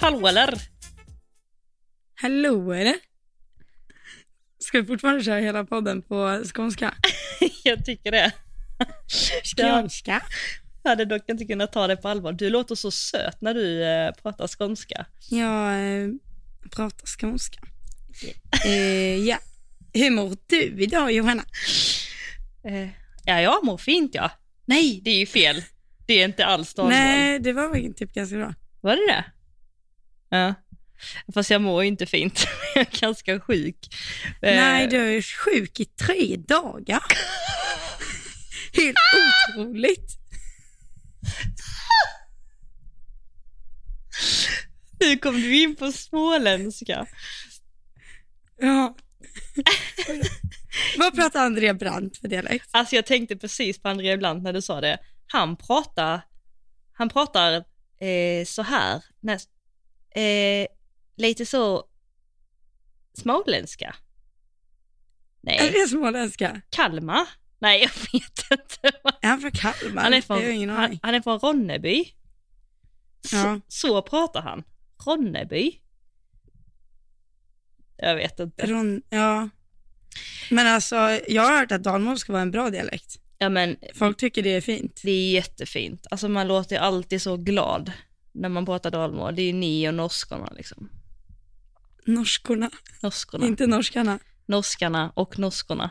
Hallå eller? Hallå eller? Ska vi fortfarande köra hela podden på skånska? Jag tycker det. Skånska? Jag hade dock inte kunnat ta det på allvar. Du låter så söt när du eh, pratar skånska. Jag eh, pratar skånska. Eh, ja. Hur mår du idag Johanna? Eh, ja, jag mår fint ja. Nej, det är ju fel. Det är inte alls dalmål. Nej, det var väl typ ganska bra. Var det det? Ja. Fast jag mår ju inte fint. jag är ganska sjuk. Eh, Nej, du är sjuk i tre dagar. Helt otroligt. Nu kom du in på småländska. Ja. Vad pratar Andrea Brandt för dialekt? Alltså jag tänkte precis på André Blant när du sa det. Han pratar, han pratar eh, så här, näst, eh, lite så småländska. Är Nej, det småländska? Kalmar? Nej, jag vet inte. Är han från Kalmar? Han är Jag har ingen från, han, aning. han är från Ronneby. Så, Ja. så pratar han. Ronneby. Jag vet inte. Ron, ja. Men alltså, jag har hört att dalmål ska vara en bra dialekt. Ja men Folk tycker det är fint. det är jättefint. Alltså man låter alltid så glad när man pratar dalmål. Det är ju ni och norskorna liksom. Norskorna, Norskorna. inte norskarna. Norskarna och norskorna.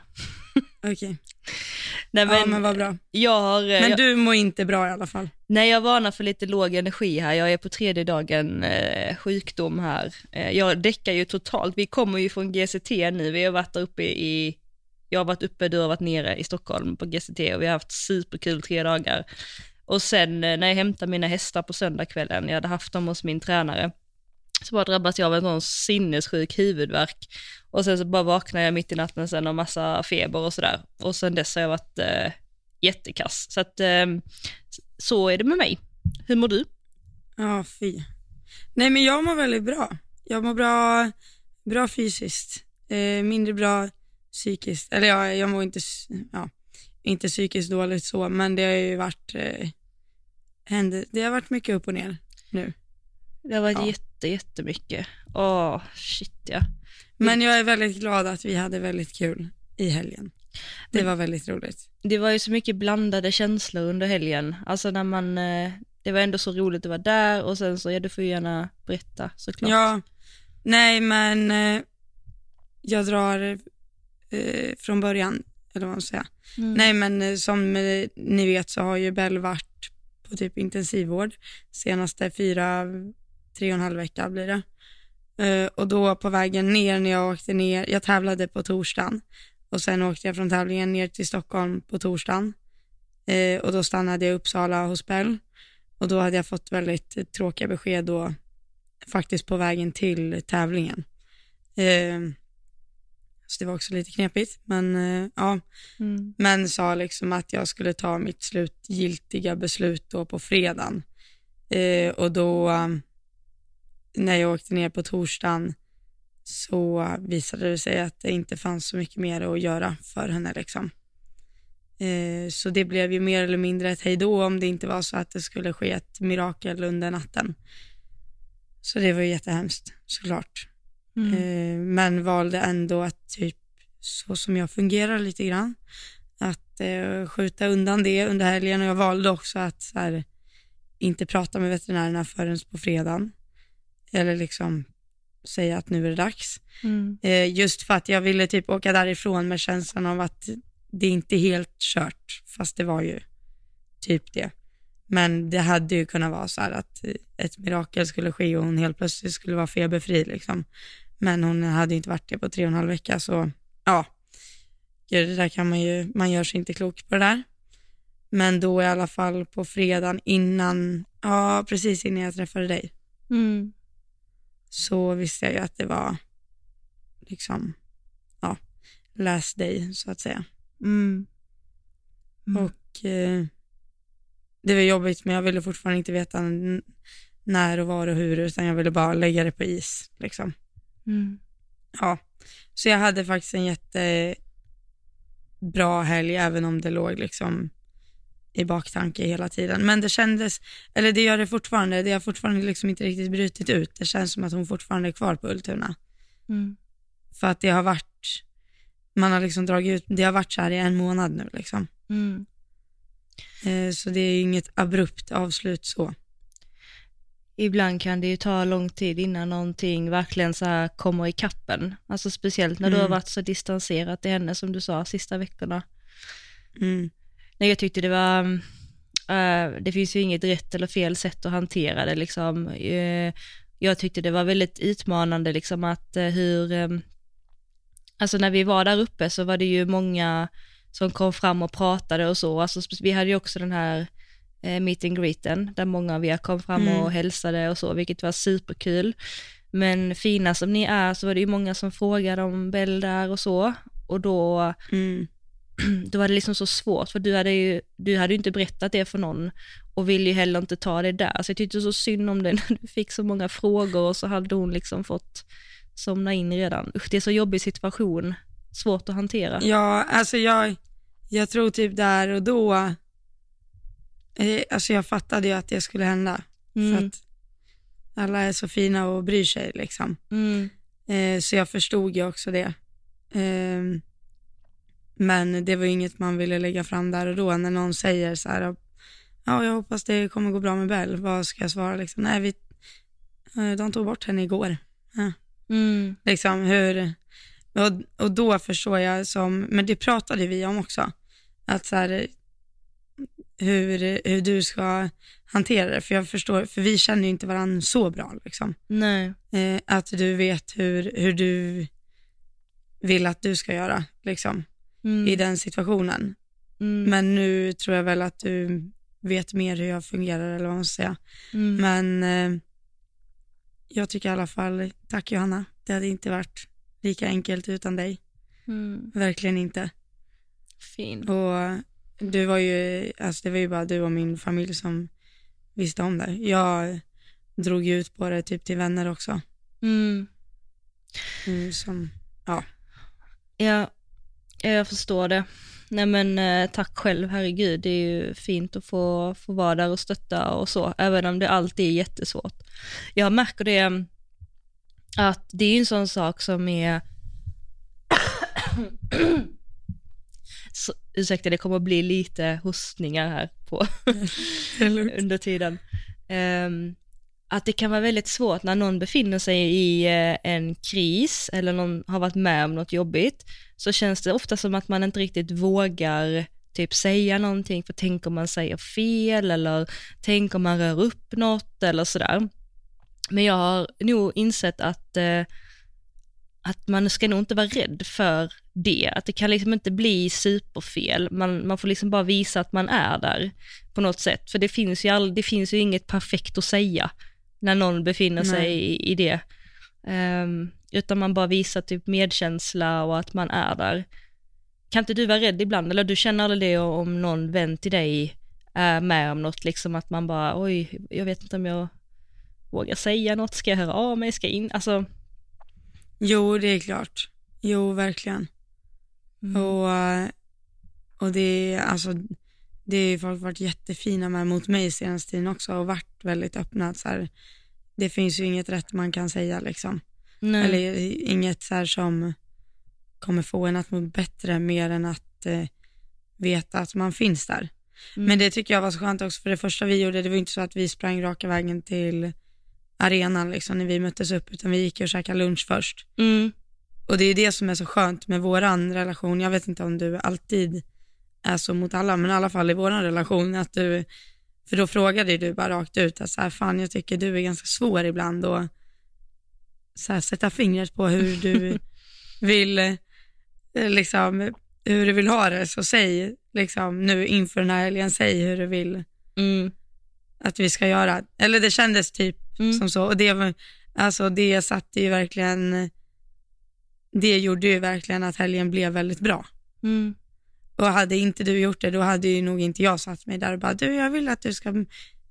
Okej, Nej, ja men, men vad bra. jag har, eh, Men jag, du mår inte bra i alla fall. nej, jag varnar för lite låg energi här. Jag är på tredje dagen eh, sjukdom här. Eh, jag däckar ju totalt. Vi kommer ju från GCT nu. Vi har varit där uppe i, jag har varit uppe, du har varit nere i Stockholm på GCT och vi har haft superkul tre dagar. Och sen eh, när jag hämtade mina hästar på söndagskvällen, jag hade haft dem hos min tränare, så bara drabbas jag av en sån sinnessjuk huvudvärk. Och sen så bara vaknade jag mitt i natten sen av massa feber och sådär. Och sen dess har jag varit eh, jättekass. Så att eh, så är det med mig. Hur mår du? Ja, fy. Nej men jag mår väldigt bra. Jag mår bra, bra fysiskt, eh, mindre bra psykiskt. Eller ja, jag mår inte, ja, inte psykiskt dåligt så, men det har ju varit, eh, hände, det har varit mycket upp och ner nu. Det har varit Ja. jätte, jättemycket. Åh, shit ja. Men jag är väldigt glad att vi hade väldigt kul i helgen. Det var väldigt roligt. Det var ju så mycket blandade känslor under helgen. Alltså när man, eh, det var ändå så roligt att vara där och sen så, ja du får ju gärna berätta såklart. Ja, nej men eh, jag drar eh, från början, eller vad man ska säga. Mm. Nej men eh, som ni vet så har ju Bell varit på typ intensivvård senaste fyra, tre och en halv vecka blir det. Eh, och då på vägen ner när jag åkte ner, jag tävlade på torsdagen och sen åkte jag från tävlingen ner till Stockholm på torsdagen eh, och då stannade jag i Uppsala hos Bell och då hade jag fått väldigt tråkiga besked då faktiskt på vägen till tävlingen. Eh, så det var också lite knepigt men eh, ja Mm. men sa liksom att jag skulle ta mitt slutgiltiga beslut då på fredagen. Eh, och då, um, när jag åkte ner på torsdagen, så visade det sig att det inte fanns så mycket mer att göra för henne. Liksom. Eh, så det blev ju mer eller mindre ett hejdå om det inte var så att det skulle ske ett mirakel under natten. Så det var ju jättehemskt såklart. Mm. Eh, men valde ändå att typ så som jag fungerar lite grann, att eh, skjuta undan det under helgen och jag valde också att här, inte prata med veterinärerna förrän på fredagen. Eller liksom säga att nu är det dags. Mm. Eh, just för att jag ville typ åka därifrån med känslan av att det inte är helt kört, fast det var ju typ det. Men det hade ju kunnat vara så här att ett mirakel skulle ske och hon helt plötsligt skulle vara feberfri liksom. Men hon hade inte varit det på tre och en halv vecka så ja, Gud, det där kan man ju, man gör sig inte klok på det där. Men då i alla fall på fredagen innan, ja precis innan jag träffade dig, Mm. så visste jag ju att det var liksom, ja, last day så att säga. Mm. Mm. Och eh, det var jobbigt men jag ville fortfarande inte veta när och var och hur utan jag ville bara lägga det på is liksom. Mm. Ja, så jag hade faktiskt en jättebra helg även om det låg liksom i baktanke hela tiden. Men det kändes, eller det gör det fortfarande, det har fortfarande liksom inte riktigt brutit ut. Det känns som att hon fortfarande är kvar på Ultuna. Mm. För att det har varit, man har liksom dragit ut, det har varit så här i en månad nu liksom. Mm. Eh, så det är ju inget abrupt avslut så. Ibland kan det ju ta lång tid innan någonting verkligen så här kommer i kappen. Alltså speciellt när du har Mm. varit så distanserad till henne som du sa sista veckorna. Mm. Nej, jag tyckte det var, eh, det finns ju inget rätt eller fel sätt att hantera det liksom. Eh, jag tyckte det var väldigt utmanande liksom att eh, hur, eh, alltså när vi var där uppe så var det ju många som kom fram och pratade och så, alltså vi hade ju också den här eh, meet and greeten där många av er kom fram Mm. och hälsade och så, vilket var superkul. Men fina som ni är så var det ju många som frågade om Bell där och så, och då Mm. då var det liksom så svårt, för du hade ju du hade ju inte berättat det för någon och ville ju heller inte ta det där. Så jag tyckte så synd om det när du fick så många frågor och så hade hon liksom fått somna in redan. Usch, det är så jobbig situation, svårt att hantera. Ja, alltså jag, jag tror typ där och då, alltså jag fattade ju att det skulle hända. För Mm, att alla är så fina och bryr sig liksom. mm, Eh, så jag förstod ju också det. Ehm, men det var inget man ville lägga fram där och då när någon säger så här, ja jag hoppas det kommer gå bra med Bell. Vad ska jag svara liksom? Nej, vi, eh, de tog bort henne igår. mm, Liksom hur, och, och då förstår jag som, men det pratade vi om också, att så här, hur, hur du ska hantera det, för jag förstår, för vi känner ju inte varandra så bra liksom. nej, Eh, att du vet hur, hur du vill att du ska göra liksom, mm, i den situationen. mm, Men nu tror jag väl att du vet mer hur jag fungerar eller vad man ska säga. mm, Men eh, jag tycker i alla fall, tack Johanna, det hade inte varit lika enkelt utan dig. mm, Verkligen inte. fin. Och du var ju, alltså det var ju bara du och min familj som visste om det. Jag drog ut på det typ till vänner också. Mm. Mm, som, ja. Ja, jag förstår det. Nej men eh, tack själv, herregud, det är ju fint att få, få vara där och stötta och så, även om det alltid är jättesvårt. Jag märker det att det är en sån sak som är så, ursäkta, det kommer att bli lite hostningar här på under tiden. Ehm, att det kan vara väldigt svårt när någon befinner sig i eh, en kris eller någon har varit med om något jobbigt, så känns det ofta som att man inte riktigt vågar typ säga någonting, för tänk om man säger fel eller tänk om man rör upp något eller sådär. Men jag har nog insett att, eh, att man ska nog inte vara rädd för det, att det kan liksom inte bli superfel, man, man får liksom bara visa att man är där på något sätt, för det finns ju, all, det finns ju inget perfekt att säga när någon befinner sig Nej. i, i det. Ehm, utan man bara visar typ medkänsla och att man är där. Kan inte du vara rädd ibland, eller du känner aldrig det om någon vän till dig är med om något, liksom att man bara, oj, jag vet inte om jag vågar säga något, ska jag höra av mig, ska jag in, alltså. Jo, det är klart. Jo, verkligen. Mm. Och, eh, och det är alltså, det är folk varit jättefina med mot mig senaste tiden också och varit väldigt öppna. Så här, det finns ju inget rätt man kan säga liksom. Nej. Eller inget så som kommer få en att må bättre mer än att eh, veta att man finns där. Mm. Men det tycker jag var så skönt också för det första vi gjorde, det var inte så att vi sprang raka vägen till arenan liksom när vi möttes upp utan vi gick och käkade lunch först. Mm. Och det är det som är så skönt med våran relation. Jag vet inte om du alltid är så mot alla, men i alla fall i våran relation att du, för då frågade du bara rakt ut att så här, fan jag tycker du är ganska svår ibland och så här, sätta fingret på hur du vill, eh, liksom, hur du vill ha det. Så säg liksom nu inför den här helgen, säg hur du vill Mm. att vi ska göra. Eller det kändes typ Mm. som så. Och det, var- alltså det satte ju verkligen, det gjorde ju verkligen att helgen blev väldigt bra. Mm. Och hade inte du gjort det, då hade ju nog inte jag satt mig där och bara, du jag vill att du ska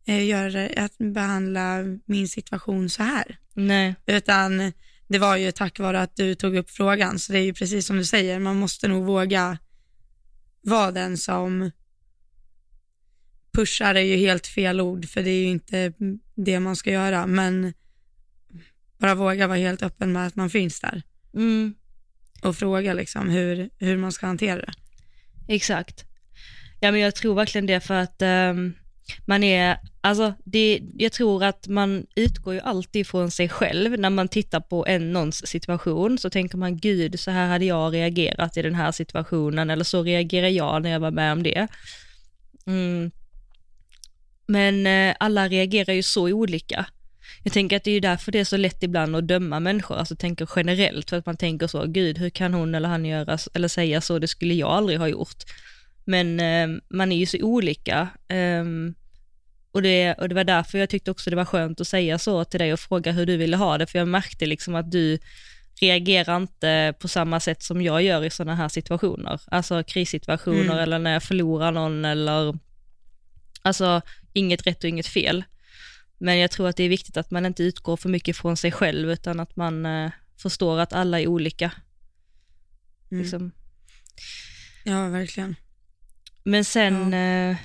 eh, göra att behandla min situation så här. Nej. Utan det var ju tack vare att du tog upp frågan, så det är ju precis som du säger, man måste nog våga vara den som pushar är ju helt fel ord för det är ju inte det man ska göra men bara våga vara helt öppen med att man finns där Mm, och fråga liksom hur, hur man ska hantera det. exakt. Ja men jag tror verkligen det för att ehm, man är, alltså det, jag tror att man utgår ju alltid från sig själv när man tittar på en någons situation så tänker man gud så här hade jag reagerat i den här situationen eller så reagerar jag när jag var med om det. Mm. Men eh, alla reagerar ju så olika. Jag tänker att det är ju därför det är så lätt ibland att döma människor, alltså tänker generellt, för att man tänker så, gud hur kan hon eller han göra eller säga så, det skulle jag aldrig ha gjort. Men eh, man är ju så olika. ehm, och, det, och det var därför jag tyckte också det var skönt att säga så till dig och fråga hur du ville ha det, för jag märkte liksom att du reagerar inte på samma sätt som jag gör i sådana här situationer. Alltså krissituationer Mm. eller när jag förlorar någon eller, alltså inget rätt och inget fel. Men jag tror att det är viktigt att man inte utgår för mycket från sig själv utan att man eh, förstår att alla är olika. Mm. Liksom. Ja, verkligen. Men sen, ja.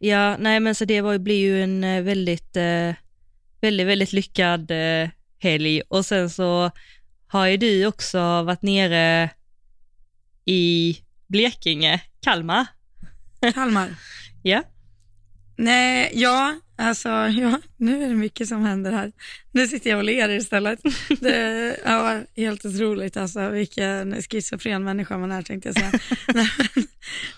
ja, nej men så det var, blir ju en eh, väldigt, eh, väldigt, väldigt lyckad eh, helg och sen så har ju du också varit nere i Blekinge, Kalmar. Kalmar. Ja. Nej, ja, alltså, ja, nu är det mycket som händer här. Nu sitter jag och ler istället. Det ja, helt otroligt alltså, vilken schizofren människa man är tänkte jag säga. nej, men,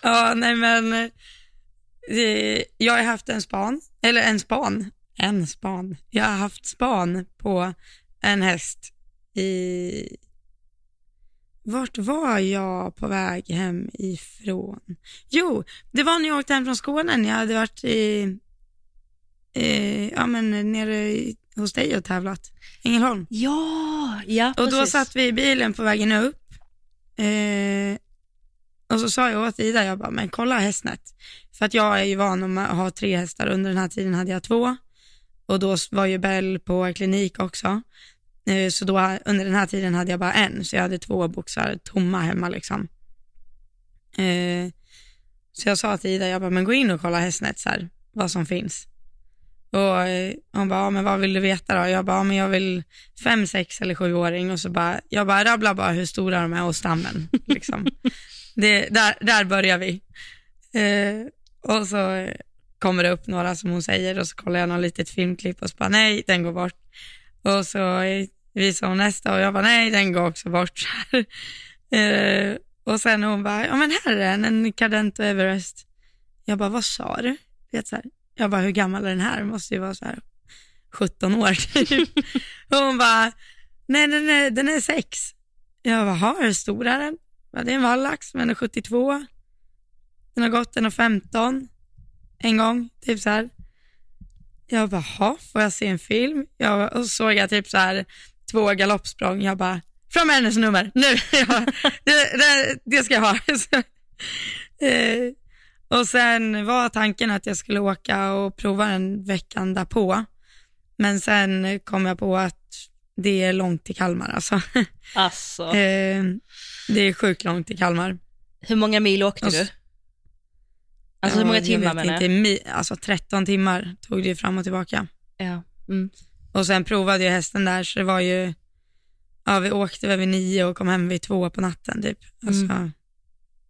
ja, nej men, eh, jag har haft en span, eller en span, en span. Jag har haft span på en häst i, vart var jag på väg hem ifrån? Jo, det var när jag åkte hem från Skåne, när jag hade varit i, eh, ja men nere i, hos dig och tävlat. Ängelholm. Ja, ja Och då precis. satt vi i bilen på vägen upp. Eh, och så sa jag åt Ida, jag bara, men kolla hästnät. För att jag är ju van om att ha tre hästar, under den här tiden hade jag två. Och då var ju Bell på klinik också. Eh, så då under den här tiden hade jag bara en, så jag hade två boxar tomma hemma liksom. Eh, så jag sa till Ida, jag bara, men gå in och kolla hästnät så här, vad som finns. Och eh, hon bara, ja, men vad vill du veta då? Jag bara, ja, men jag vill fem, sex eller sjuåring och så bara, jag bara rabblar bara hur stora de är och stammen. Liksom. det, där, där börjar vi. Eh, och så kommer det upp några som hon säger och så kollar jag något litet filmklipp och så bara, nej, den går bort. Och så visade visar hon nästa och jag bara, nej, den går också bort. eh, och sen hon bara, ja men här är den, en Cadento Everest. Jag bara, vad sa du? Vet, så här. Jag bara, hur gammal är den här? Måste ju vara så här 17 år typ. och hon bara, nej, den är, den är sex. Jag bara, "Jaha, hur stor är den? Ja, det är en vallax, men den är 72. Den har gått den och 15 en gång, typ så här. Jag bara, "Jaha, får jag se en film? Jag, och så såg jag typ så här två galoppsprång. Jag bara, fram med hennes nummer, nu! Jag, det, det, det ska jag ha. Eh, och sen var tanken att jag skulle åka och prova den veckan därpå. Men sen kom jag på att det är långt till Kalmar alltså. Alltså, Eh, det är sjukt långt till Kalmar. hur många mil åkte och du? Alltså hur många timmar jag menar inte, jag? mi- Alltså 13 timmar tog det ju fram och tillbaka. Ja. Mm. Och sen provade jag hästen där så det var ju, ja vi åkte väl vid nio och kom hem vid två på natten typ. Alltså,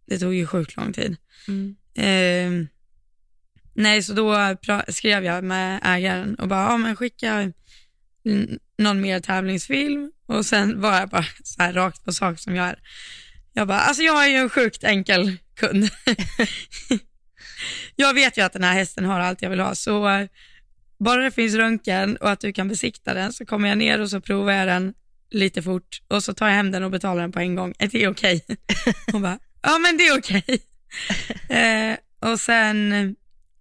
det tog ju sjukt lång tid. Mm. Eh, nej, så då pra- skrev jag med ägaren och bara, ja men skicka n- någon mer tävlingsfilm och sen var jag bara så här rakt på sak som jag är. Jag bara, alltså jag är ju en sjukt enkel kund. jag vet ju att den här hästen har allt jag vill ha, så eh, bara det finns röntgen och att du kan besikta den så kommer jag ner och så provar jag den lite fort och så tar jag hem den och betalar den på en gång. Är det okej? Hon bara, ja men det är okej. eh, och sen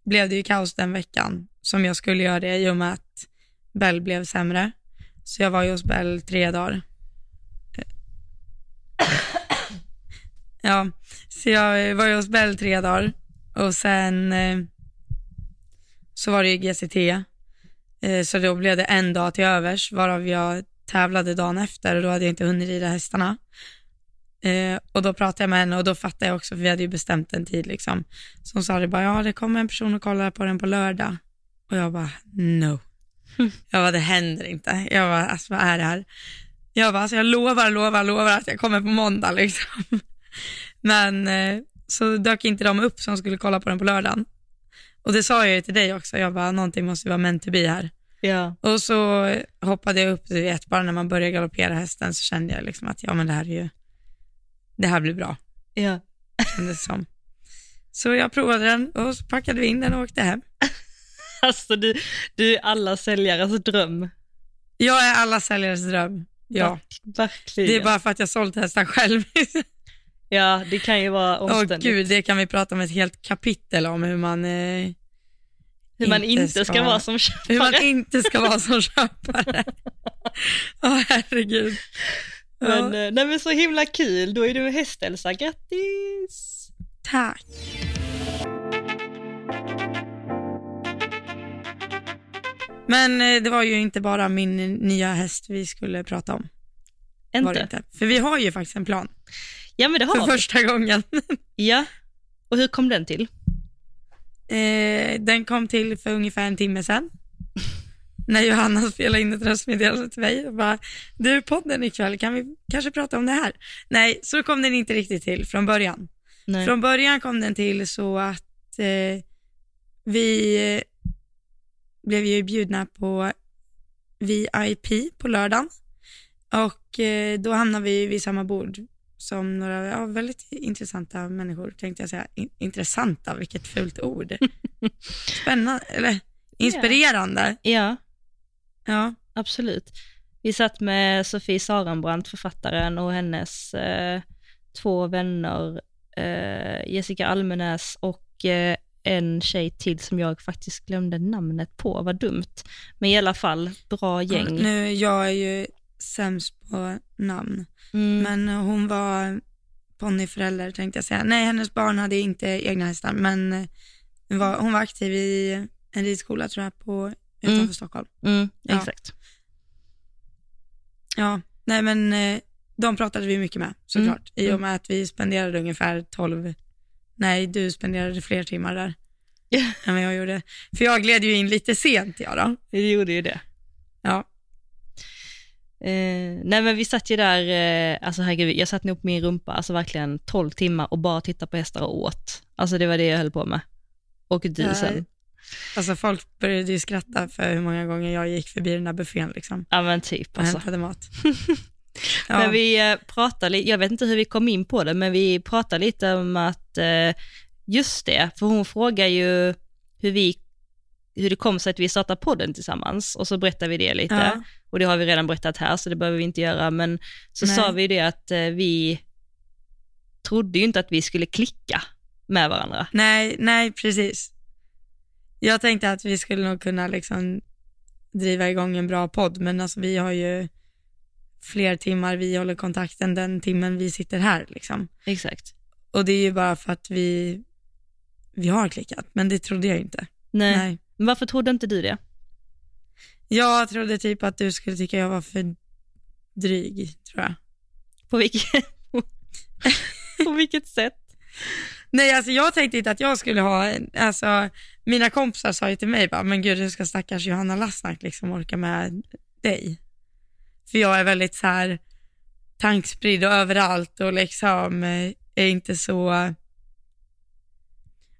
blev det ju kaos den veckan som jag skulle göra det i och med att Bell blev sämre. Så jag var ju hos Bell tre dagar. Ja, så jag var ju hos Bell tre dagar och sen eh, så var det ju GCT. Eh, så då blev det en dag till övers varav jag tävlade dagen efter och då hade jag inte hunnit rida hästarna. Eh, och då pratade jag med henne och då fattade jag också, för vi hade ju bestämt en tid liksom. Så hon sa det bara, ja det kommer en person och kollar på den på lördag. Och jag bara, no. Jag bara, det händer inte. Jag bara, alltså vad är det här? Jag bara, alltså jag lovar, lovar, lovar att jag kommer på måndag liksom. Men eh, så dök inte de upp som skulle kolla på den på lördagen. Och det sa jag ju till dig också, jag bara, någonting måste vara meant to be här. Ja. Och så hoppade jag upp, du vet, bara när man började galoppera hästen så kände jag liksom att ja men det här är ju, det här blir bra, Ja. kändes som. Så jag provade den och så packade vi in den och åkte hem. Alltså du, du är alla säljares dröm. Jag är alla säljares dröm. Ja, Verk- Verkligen. det är bara för att jag sålt hästar själv. Ja, det kan ju vara Åh omständigt. gud, det kan vi prata om ett helt kapitel om hur man, eh, Hur man inte inte ska, ska- vara som hur man köpare. inte ska vara som köpare. Åh herregud. Ja, Men, eh, nej men så himla kul, då är du häst-Elsa, grattis! tack. Men eh, det var ju inte bara min nya häst vi skulle prata om. Var det Inte? inte. För vi har ju faktiskt en plan Ja men det har för vi. första gången. Ja. Och hur kom den till? Eh, den kom till för ungefär en timme sedan. När Johanna spelade in ett röstmeddelande till mig och bara, du podden ikväll, kan vi kanske prata om det här? Nej, så kom den inte riktigt till från början. Nej. Från början kom den till så att eh, vi eh, blev ju bjudna på VIP på lördagen och eh, då hamnade vi vid samma bord som några ja, väldigt intressanta människor, tänkte jag säga. In- intressanta, vilket fult ord. Spännande, eller inspirerande. Ja, Ja, absolut. Vi satt med Sofie Sarenbrant, författaren, och hennes eh, två vänner, eh, Jessica Almenäs och eh, en tjej till som jag faktiskt glömde namnet på, vad dumt. Men i alla fall, bra gäng. nu, jag är ju sämst på namn. Mm. Men hon var ponnyförälder tänkte jag säga. Nej, hennes barn hade inte egna hästar, men eh, hon var, hon var aktiv i en ridskola tror jag, på, utanför Mm. Stockholm. Mm, Ja. exakt. Ja, nej men eh, de pratade vi mycket med såklart, i Mm. och med att vi spenderade ungefär 12, nej du spenderade fler timmar där än vad jag gjorde. För jag gled ju in lite sent jag då. Det gjorde ju det. Ja, Eh, nej men vi satt ju där, eh, alltså herregud, jag satt nog på min rumpa, alltså verkligen 12 timmar och bara tittade på hästar och åt. Alltså det var det jag höll på med. Och du sen. alltså folk började ju skratta för hur många gånger jag gick förbi den där buffén liksom Ja men typ och alltså. hämtade mat. ja. Men vi eh, pratade, jag vet inte hur vi kom in på det, men vi pratade lite om att, eh, just det, för hon frågar ju hur vi, hur det kom sig att vi startade podden tillsammans och så berättade vi det lite. ja. Och det har vi redan berättat här, så det behöver vi inte göra, men så Nej. sa vi det att eh, vi trodde ju inte att vi skulle klicka med varandra. Nej, nej precis. Jag tänkte att vi skulle nog kunna liksom driva igång en bra podd, men alltså vi har ju fler timmar vi håller kontakten den timmen vi sitter här liksom. Exakt. Och det är ju bara för att vi, vi har klickat, men det trodde jag inte. Nej. Nej. Men varför trodde inte du det? Jag trodde typ att du skulle tycka jag var för dryg, tror jag. På vilket, på vilket sätt? Nej, alltså jag tänkte inte att jag skulle ha, en- alltså mina kompisar sa ju till mig bara, men gud hur ska stackars Johanna Lassnack liksom orka med dig? För jag är väldigt så här tankspridd och överallt och liksom eh, är inte så, men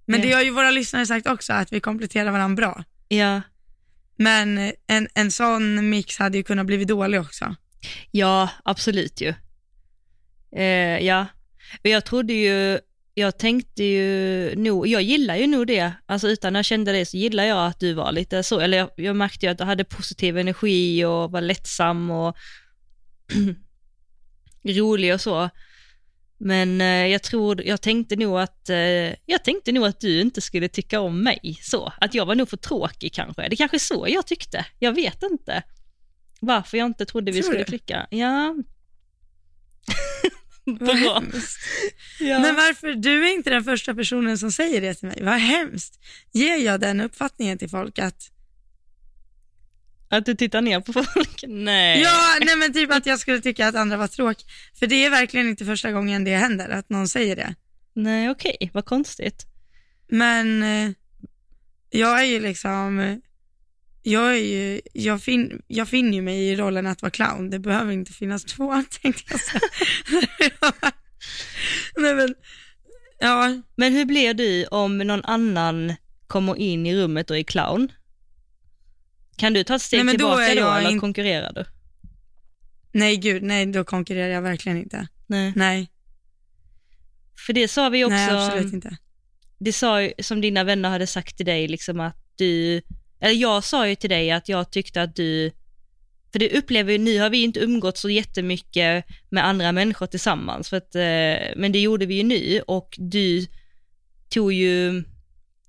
Nej. det har ju våra lyssnare sagt också, att vi kompletterar varandra bra. Ja, men en, en sån mix hade ju kunnat bli dålig också. ja absolut ju. Eh, ja, jag trodde ju, jag tänkte ju nog, jag gillar ju nog det, alltså utan att jag kände det så gillar jag att du var lite så, eller jag, jag märkte ju att du hade positiv energi och var lättsam och rolig och så. Men eh, jag tror, jag tänkte nog att, eh, jag tänkte nog att du inte skulle tycka om mig så, att jag var nog för tråkig kanske. Det kanske är så jag tyckte, jag vet inte varför jag inte trodde vi Tror skulle du? klicka. Ja. Bra. Ja. Men varför, du är inte den första personen som säger det till mig. Vad hemskt. Ger jag den uppfattningen till folk att Att du tittar ner på folk? Nej. Ja, nej men typ att jag skulle tycka att andra var tråkiga. För det är verkligen inte första gången det händer, att någon säger det. Nej, okej, vad konstigt. Men eh, jag är ju liksom, jag, är ju, jag, fin, jag finner ju mig i rollen att vara clown. Det behöver inte finnas två, tänkte jag säga. nej men, ja. Men hur blir du om någon annan kommer in i rummet och är clown? Kan du ta ett steg Nej, då tillbaka då, jag eller in- konkurrerar du? Nej gud, nej då konkurrerar jag verkligen inte. Nej. Nej, För det sa vi också, nej absolut inte. det sa ju, som dina vänner hade sagt till dig, liksom att du, eller jag sa ju till dig att jag tyckte att du, för det upplever ju, nu har vi inte umgått så jättemycket med andra människor tillsammans, för att, eh, men det gjorde vi ju nu och du tog ju,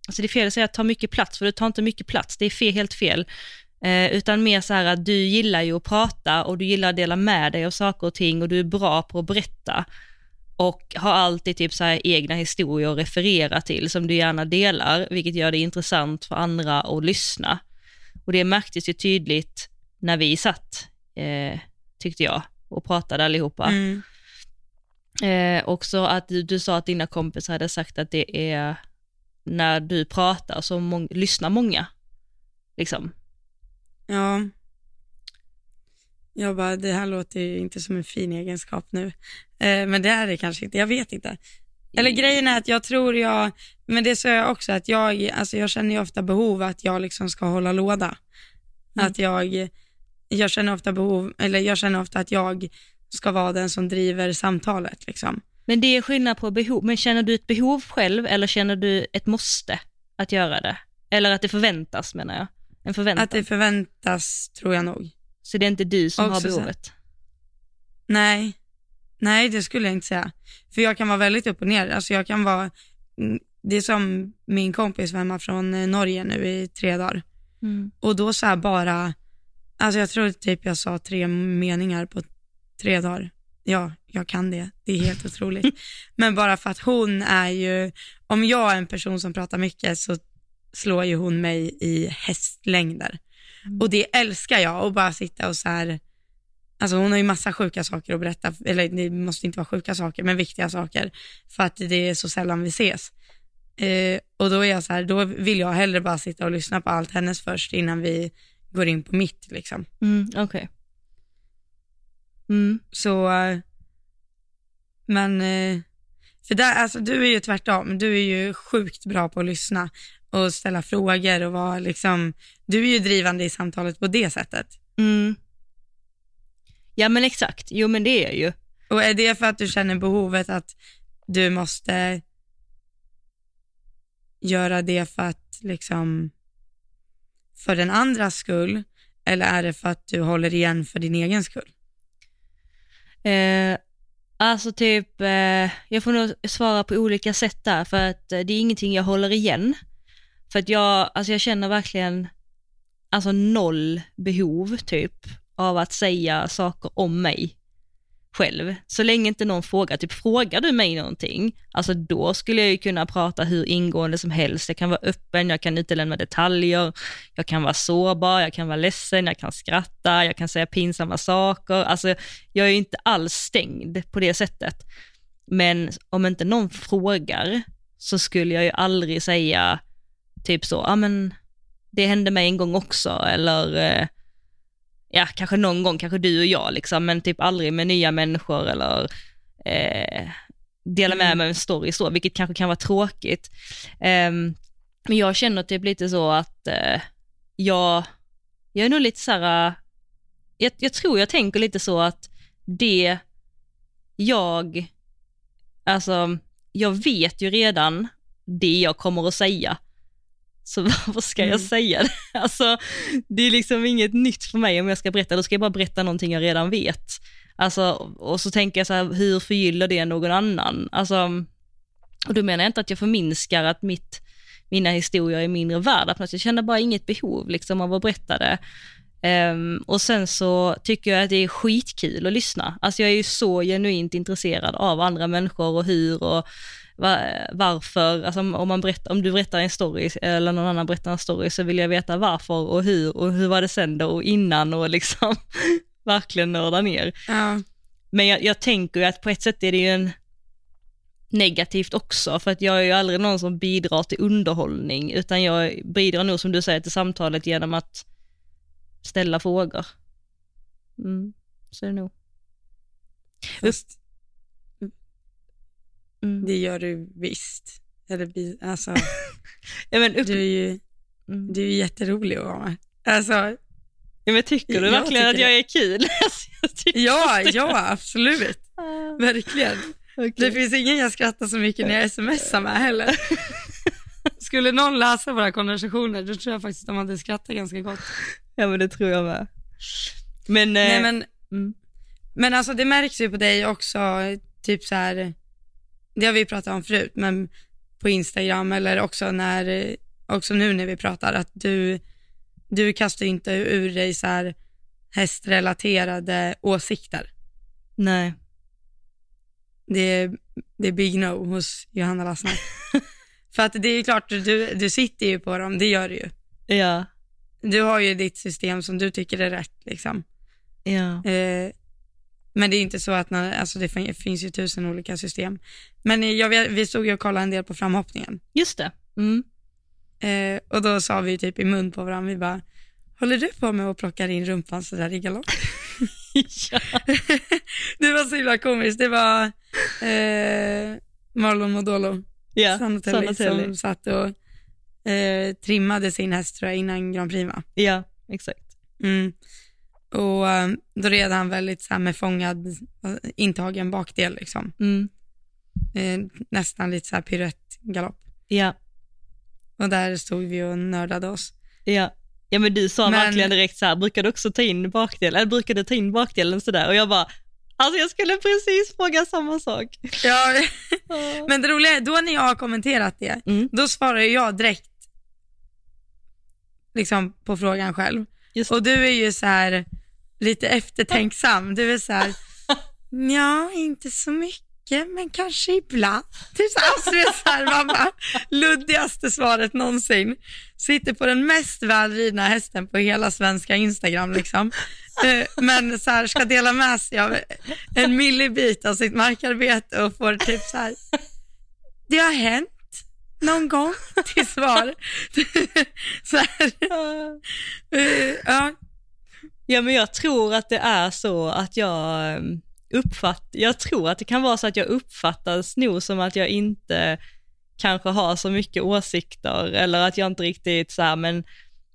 alltså det är fel att säga att ta mycket plats, för du tar inte mycket plats, det är fel, helt fel. Eh, utan mer så här att du gillar ju att prata och du gillar att dela med dig av saker och ting och du är bra på att berätta och har alltid typ så egna historier att referera till som du gärna delar, vilket gör det intressant för andra att lyssna. Och det märktes ju tydligt när vi satt, eh, tyckte jag, och pratade allihopa. Mm. Eh, också att du, du sa att dina kompisar hade sagt att det är när du pratar så mång- lyssnar många. Liksom. Ja. Jag bara, det här låter ju inte som en fin egenskap nu. Eh, men det är det kanske inte, jag vet inte. Eller grejen är att jag tror jag, men det sa jag också, att jag, alltså jag känner ju ofta behov att jag liksom ska hålla låda. Mm. Att jag, jag känner ofta behov, eller jag känner ofta att jag ska vara den som driver samtalet liksom. Men det är skillnad på behov, men känner du ett behov själv eller känner du ett måste att göra det? Eller att det förväntas menar jag. En förväntan. Att det förväntas tror jag nog. Så det är inte du som har Också så. behovet? Nej, nej det skulle jag inte säga. För jag kan vara väldigt upp och ner. Alltså jag kan vara, mm, det är som min kompis var hemma från eh, Norge nu i tre dagar. Mm. Och då så här bara, alltså jag tror typ jag sa tre meningar på tre dagar. Ja, jag kan det. Det är helt otroligt. Men bara för att hon är ju, om jag är en person som pratar mycket så slår ju hon mig i hästlängder. Mm. Och det älskar jag, att bara sitta och så här, alltså hon har ju massa sjuka saker att berätta, eller det måste inte vara sjuka saker, men viktiga saker, för att det är så sällan vi ses. Eh, och då är jag så här, då vill jag hellre bara sitta och lyssna på allt hennes först innan vi går in på mitt liksom. Mm, Okej. Mm. Så, eh, men, eh, för där, alltså du är ju tvärtom, du är ju sjukt bra på att lyssna och ställa frågor och vara liksom, du är ju drivande i samtalet på det sättet. Mm. Ja men exakt, jo men det är jag ju. Och är det för att du känner behovet att du måste göra det för att liksom, för den andras skull, eller är det för att du håller igen för din egen skull? Eh, alltså typ, eh, jag får nog svara på olika sätt där för att eh, det är ingenting jag håller igen. För att jag, alltså jag känner verkligen, alltså noll behov typ av att säga saker om mig själv. Så länge inte någon frågar, typ frågar du mig någonting, alltså då skulle jag ju kunna prata hur ingående som helst. Jag kan vara öppen, jag kan utelämna detaljer, jag kan vara sårbar, jag kan vara ledsen, jag kan skratta, jag kan säga pinsamma saker. Alltså jag är ju inte alls stängd på det sättet. Men om inte någon frågar så skulle jag ju aldrig säga typ så, ja men det hände mig en gång också eller eh, ja, kanske någon gång, kanske du och jag liksom, men typ aldrig med nya människor eller eh, dela med Mm. mig av en story så, vilket kanske kan vara tråkigt. Ehm, men jag känner typ lite så att eh, jag, jag är nog lite så här, eh, jag, jag tror jag tänker lite så att det jag, alltså jag vet ju redan det jag kommer att säga. Så varför ska jag Mm. säga det? Alltså, det är liksom inget nytt för mig om jag ska berätta, då ska jag bara berätta någonting jag redan vet. Alltså, och så tänker jag så här, hur förgyller det någon annan? Alltså, och då menar jag inte att jag förminskar att mitt, mina historier är mindre värda, jag känner bara inget behov liksom av att berätta det. Ehm, och sen så tycker jag att det är skitkul att lyssna. Alltså jag är ju så genuint intresserad av andra människor och hur och varför, alltså om, man berättar, om du berättar en story eller någon annan berättar en story så vill jag veta varför och hur och hur var det sen då och innan och liksom verkligen nörda ner. Ja. Men jag, jag tänker ju att på ett sätt är det ju en negativt också, för att jag är ju aldrig någon som bidrar till underhållning, utan jag bidrar nog som du säger till samtalet genom att ställa frågor. Mm, så är det nog. Fast Mm. det gör du visst. Eller, alltså, Ja, men upp, du är ju mm. du är jätterolig att vara med. Alltså, ja, men tycker du verkligen att tycker jag är kul? Ja, ja, absolut. Ah, Verkligen. okej. Det finns ingen jag skrattar så mycket när jag smsar med heller. Skulle någon läsa våra konversationer, då tror jag faktiskt att de hade skrattat ganska gott. Ja men det tror jag med. Men, Nej, eh, men, mm, men alltså det märks ju på dig också, typ så här, det har vi pratat om förut, men på Instagram eller också när, också nu när vi pratar, att du, du kastar inte ur dig så här hästrelaterade åsikter. nej. Det är, det är big no hos Johanna Lassner. För att det är klart, du, du sitter ju på dem, det gör du ju. Ja, Du har ju ditt system som du tycker är rätt liksom. ja. Eh, men det är inte så att, när, alltså det fin- finns ju tusen olika system. Men jag vi stod ju och kollade en del på framhoppningen. Just det. Mm. Eh, och då sa vi typ i mun på varandra, vi bara, håller du på med att plocka in rumpan sådär i galopp? ja. det var så himla komiskt, det var eh, Marlon Modolo, ja. Sanotelli, Sanotelli. som satt och eh, trimmade sin häst tror jag innan Grand Prix va? Ja, exakt. Mm. Och eh, då red han väldigt så här med fångad, intagen bakdel liksom. Mm. Eh, nästan lite så här piruettgalopp. Ja, Och där stod vi och nördade oss. ja. Ja men du sa Men- verkligen direkt så här, brukar du också ta in bakdelen, eller brukar du ta in bakdelen sådär? Och jag bara, alltså jag skulle precis fråga samma sak. Ja, men det roliga är, då när jag har kommenterat det, Mm. då svarar jag direkt liksom på frågan själv. Just Och du är ju så här lite eftertänksam. Du är så här, ja, inte så mycket, men kanske ibland. Typ så alltså, det är så här, man bara, luddigaste svaret någonsin. Sitter på den mest välridna hästen på hela svenska Instagram liksom. Eh, Men så här, ska dela med sig av en millibit av sitt markarbete och får typ så här, det har hänt någon gång till svar. så här, eh, ja, Ja men jag tror att det är så att jag ehm, uppfattar, jag tror att det kan vara så att jag uppfattas nog som att jag inte kanske har så mycket åsikter eller att jag inte riktigt så här, men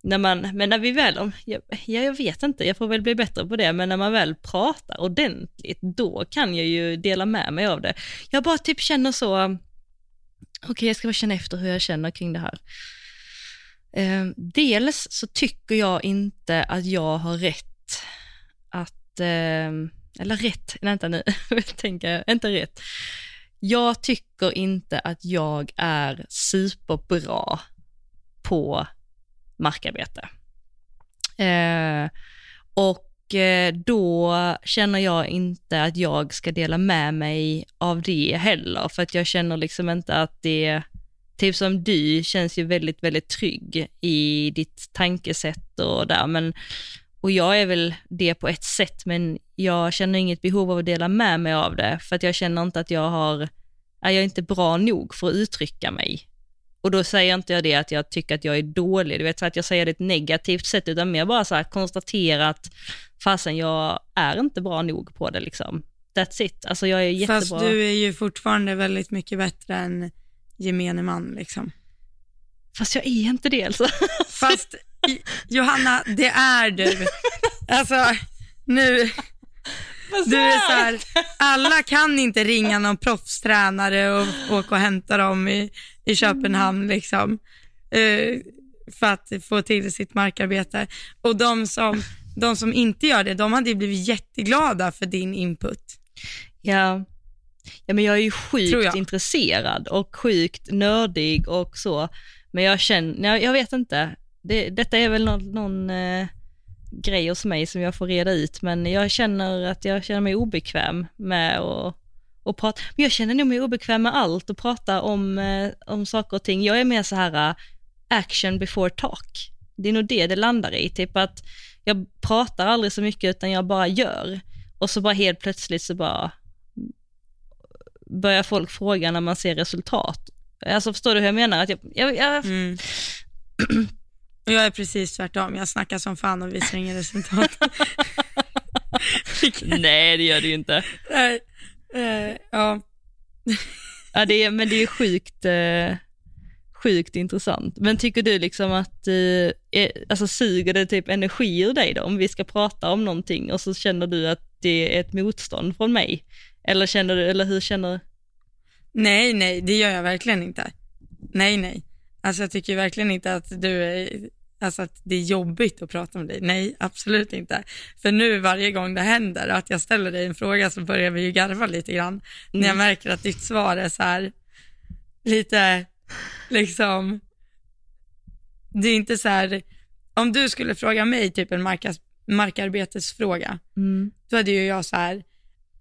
när man, men när vi väl, om, ja, jag vet inte, jag får väl bli bättre på det, men när man väl pratar ordentligt, då kan jag ju dela med mig av det. Jag bara typ känner så, okej jag ska bara känna efter hur jag känner kring det här. Eh, dels så tycker jag inte att jag har rätt att, eh, eller rätt, vänta nu, tänker jag, inte rätt. Jag tycker inte att jag är superbra på markarbete. Eh, och eh, då känner jag inte att jag ska dela med mig av det heller, för att jag känner liksom inte att det, typ som du, känns ju väldigt, väldigt trygg i ditt tankesätt och där, men och jag är väl det på ett sätt, men jag känner inget behov av att dela med mig av det, för att jag känner inte att jag har, är jag inte bra nog för att uttrycka mig. Och då säger inte jag det att jag tycker att jag är dålig, du vet, så att jag säger det ett negativt sätt, utan mer bara så här konstatera att fasen, jag är inte bra nog på det liksom. That's it. Alltså jag är jättebra. Fast du är ju fortfarande väldigt mycket bättre än gemene man liksom. Fast jag är inte det alltså. Fast Johanna, det är du. Alltså, nu, du är så här, alla kan inte ringa någon proffstränare och åka och hämta dem i, i Köpenhamn liksom. eh, för att få till sitt markarbete. Och de som, de som inte gör det, de hade blivit jätteglada för din input. Ja. Ja, men jag är ju sjukt intresserad och sjukt nördig och så. Men jag känner, jag, jag vet inte, det, detta är väl någon, någon eh, grej hos mig som jag får reda ut, men jag känner att jag känner mig obekväm med att, och prata. Men jag känner nog mig obekväm med allt och prata om, eh, om saker och ting. Jag är mer så här uh, action before talk. Det är nog det det landar i, typ att jag pratar aldrig så mycket utan jag bara gör. Och så bara helt plötsligt så bara börjar folk fråga när man ser resultat. Alltså förstår du hur jag menar? Att jag, jag, jag... Mm. Jag är precis tvärtom. Jag snackar som fan och visar inga resultat. Nej, det gör du ju inte. Nej. Uh, ja. ja det är, men det är sjukt, uh, sjukt intressant. Men tycker du liksom att, uh, är, alltså suger det typ energi ur dig då, om vi ska prata om någonting och så känner du att det är ett motstånd från mig? Eller känner du, eller hur känner Nej, nej, det gör jag verkligen inte. Nej, nej. Alltså jag tycker verkligen inte att du är, alltså att det är jobbigt att prata med dig. Nej, absolut inte. För nu varje gång det händer att jag ställer dig en fråga så börjar vi ju garva lite grann. Mm. När jag mm. märker att ditt svar är så här, lite liksom, det är inte så här, om du skulle fråga mig typ en markas, markarbetesfråga, mm. då hade ju jag så här,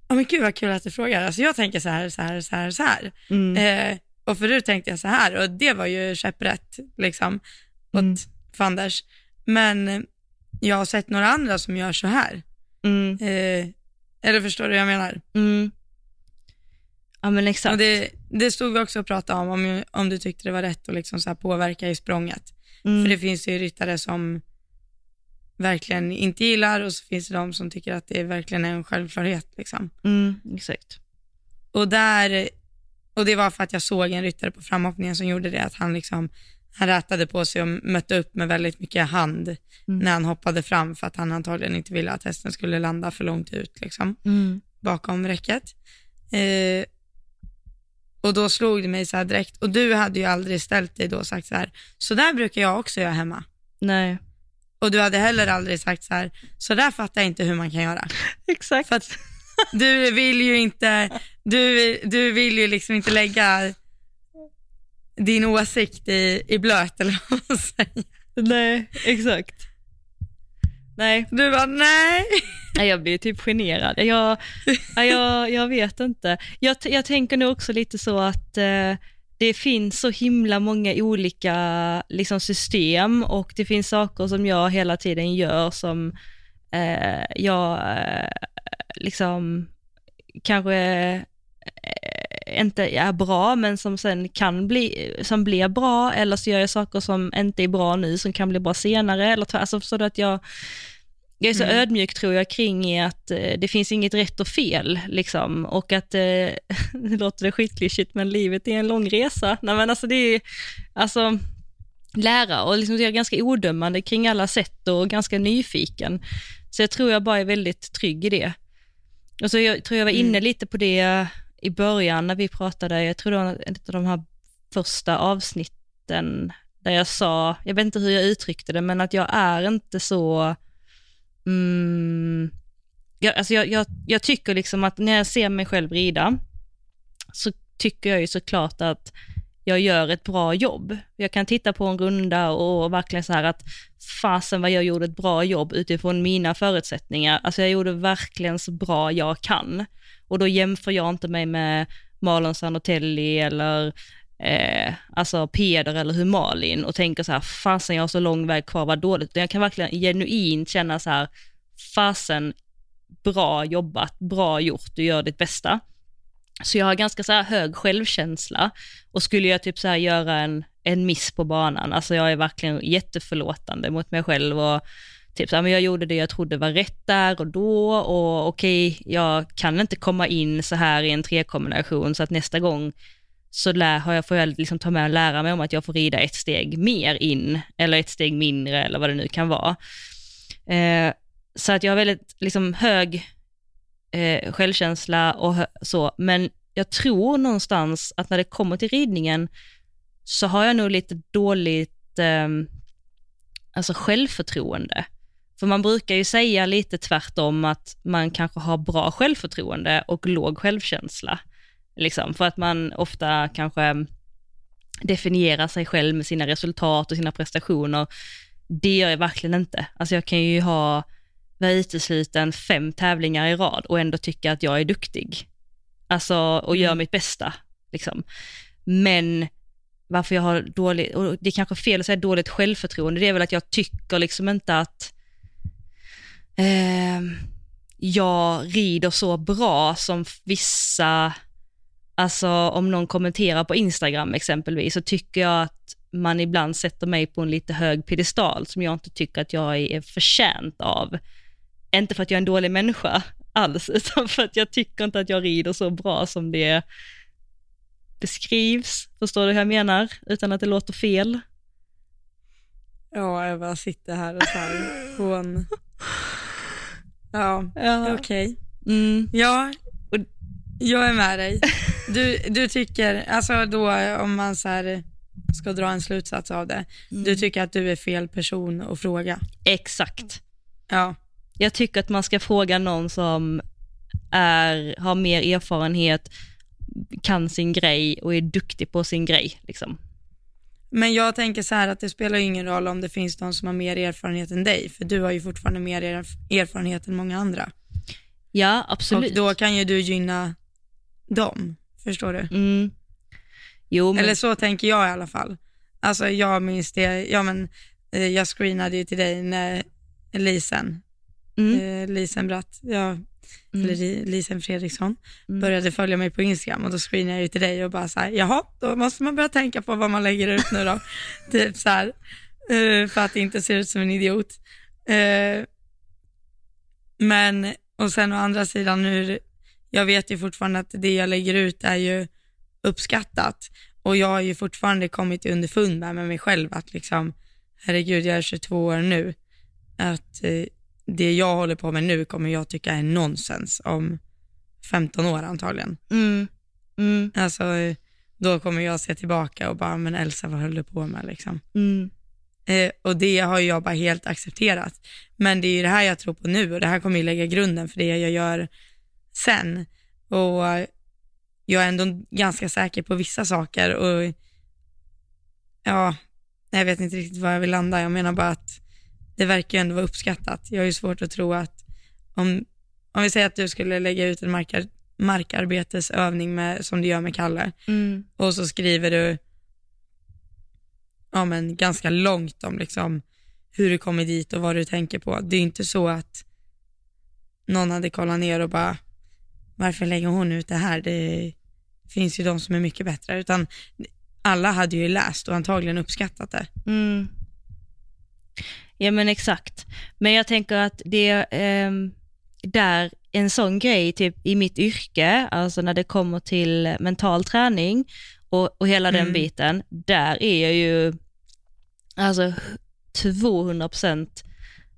oh, men gud vad kul att du frågar. Alltså jag tänker så här, så här, så här, så här. Mm. Eh, och förut tänkte jag så här och det var ju käpprätt liksom åt mm. fanders. Men jag har sett några andra som gör så här. Mm. Eh, eller förstår du vad jag menar? Mm. Ja men exakt. Och det, det stod vi också och pratade om, om, om du tyckte det var rätt att liksom så påverka i språnget. Mm. För det finns ju ryttare som verkligen inte gillar och så finns det de som tycker att det verkligen är en självklarhet. Liksom. Mm, exakt. Och, där, och det var för att jag såg en ryttare på framhoppningen som gjorde det, att han liksom han rätade på sig och mötte upp med väldigt mycket hand mm. när han hoppade fram för att han antagligen inte ville att hästen skulle landa för långt ut liksom, mm. bakom räcket. Eh, och då slog det mig så här direkt, och du hade ju aldrig ställt dig då och sagt så här, så där brukar jag också göra hemma. Nej. Och du hade heller aldrig sagt så här, så där fattar jag inte hur man kan göra. Exakt. För att du vill ju inte, du, du vill ju liksom inte lägga din åsikt i, i blöt eller vad man säger. Nej, exakt. Nej. Du bara nej. Jag blir typ generad. Jag, jag, jag vet inte. Jag, jag tänker nog också lite så att eh, det finns så himla många olika liksom, system och det finns saker som jag hela tiden gör som eh, jag eh, liksom kanske eh, inte är bra men som sen kan bli, som blir bra eller så gör jag saker som inte är bra nu som kan bli bra senare eller alltså förstår du att jag jag är så mm. ödmjuk tror jag kring att eh, det finns inget rätt och fel liksom och att, eh, det låter det skitklyschigt men livet är en lång resa. Nej men alltså det är, alltså lära och liksom jag är ganska odömande kring alla sätt och ganska nyfiken. Så jag tror jag bara är väldigt trygg i det. Och så jag tror jag var inne mm. lite på det i början när vi pratade, jag tror det var ett av de här första avsnitten där jag sa, jag vet inte hur jag uttryckte det, men att jag är inte så mm, jag, alltså jag, jag, jag, tycker liksom att när jag ser mig själv rida, så tycker jag ju såklart att jag gör ett bra jobb. Jag kan titta på en runda och verkligen så här att fasen vad jag gjorde ett bra jobb utifrån mina förutsättningar. Alltså jag gjorde verkligen så bra jag kan. Och då jämför jag inte mig med Malon Sanotelli eller eh, alltså Peder eller hur Malin och tänker så här, fasen jag har så lång väg kvar, vad dåligt. utan Jag kan verkligen genuint känna så här, fasen bra jobbat, bra gjort, du gör ditt bästa. Så jag har ganska så här hög självkänsla och skulle jag typ så här göra en, en miss på banan, alltså jag är verkligen jätteförlåtande mot mig själv och typ så här, men jag gjorde det jag trodde var rätt där och då och okej, okay, jag kan inte komma in så här i en trekombination så att nästa gång så lär, har jag, får jag liksom ta med och lära mig om att jag får rida ett steg mer in, eller ett steg mindre, eller vad det nu kan vara. Eh, så att jag har väldigt liksom, hög eh, självkänsla och så, men jag tror någonstans att när det kommer till ridningen så har jag nog lite dåligt eh, alltså självförtroende. För man brukar ju säga lite tvärtom att man kanske har bra självförtroende och låg självkänsla. Liksom, för att man ofta kanske definierar sig själv med sina resultat och sina prestationer. Det gör jag verkligen inte. Alltså jag kan ju ha, vara utesluten fem tävlingar i rad och ändå tycka att jag är duktig. alltså, och gör Mm. mitt bästa. Liksom. Men varför jag har dåligt, och det är kanske fel att säga dåligt självförtroende, det är väl att jag tycker liksom inte att eh, jag rider så bra som vissa, alltså om någon kommenterar på Instagram exempelvis, så tycker jag att man ibland sätter mig på en lite hög piedestal som jag inte tycker att jag är förtjänt av. Inte för att jag är en dålig människa alls, utan för att jag tycker inte att jag rider så bra som det beskrivs. Förstår du hur jag menar? Utan att det låter fel. Ja, jag bara sitter här och så här, hon... Ja, Ja. okej. Mm. Ja, jag är med dig. Du, du tycker, alltså då om man så här ska dra en slutsats av det, du tycker att du är fel person att fråga. Exakt. Ja, Jag tycker att man ska fråga någon som är, har mer erfarenhet, kan sin grej och är duktig på sin grej. Liksom. men jag tänker så här att det spelar ju ingen roll om det finns någon som har mer erfarenhet än dig, för du har ju fortfarande mer erf- erfarenhet än många andra. Ja, absolut. Och då kan ju du gynna dem, förstår du? Mm. Jo, men... Eller så tänker jag i alla fall. Alltså jag minns det, ja men eh, jag screenade ju till dig när Lisen, mm. eh, Lisen Bratt, ja, eller Li- Lisen Fredriksson, Mm. började följa mig på Instagram och då screenade jag ju till dig och bara så här, jaha, då måste man börja tänka på vad man lägger ut nu då. typ så här, eh, för att inte se ut som en idiot. Men, och sen å andra sidan nu, jag vet ju fortfarande att det jag lägger ut är ju uppskattat och jag har ju fortfarande kommit underfund med, mig själv att liksom, herregud jag är 22 år nu, att eh, det jag håller på med nu kommer jag tycka är nonsens om 15 år antagligen. Mm. Mm. Alltså, eh, då kommer jag se tillbaka och bara, men Elsa vad höll du på med liksom? Mm. Eh, och det har jag bara helt accepterat. Men det är ju det här jag tror på nu och det här kommer ju lägga grunden för det jag gör sen. Och jag är ändå ganska säker på vissa saker och ja, jag vet inte riktigt var jag vill landa. Jag menar bara att det verkar ju ändå vara uppskattat. Jag har ju svårt att tro att om, om vi säger att du skulle lägga ut en markar, markarbetesövning med, som du gör med Kalle Mm. och så skriver du ja, men ganska långt om liksom, hur du kommer dit och vad du tänker på. Det är inte så att någon hade kollat ner och bara, varför lägger hon ut det här? Det finns ju de som är mycket bättre. Utan alla hade ju läst och antagligen uppskattat det. Mm. Ja men exakt. Men jag tänker att det ehm, där en sån grej typ i mitt yrke, alltså när det kommer till mental träning och, och hela den Mm. biten, där är jag ju alltså 200%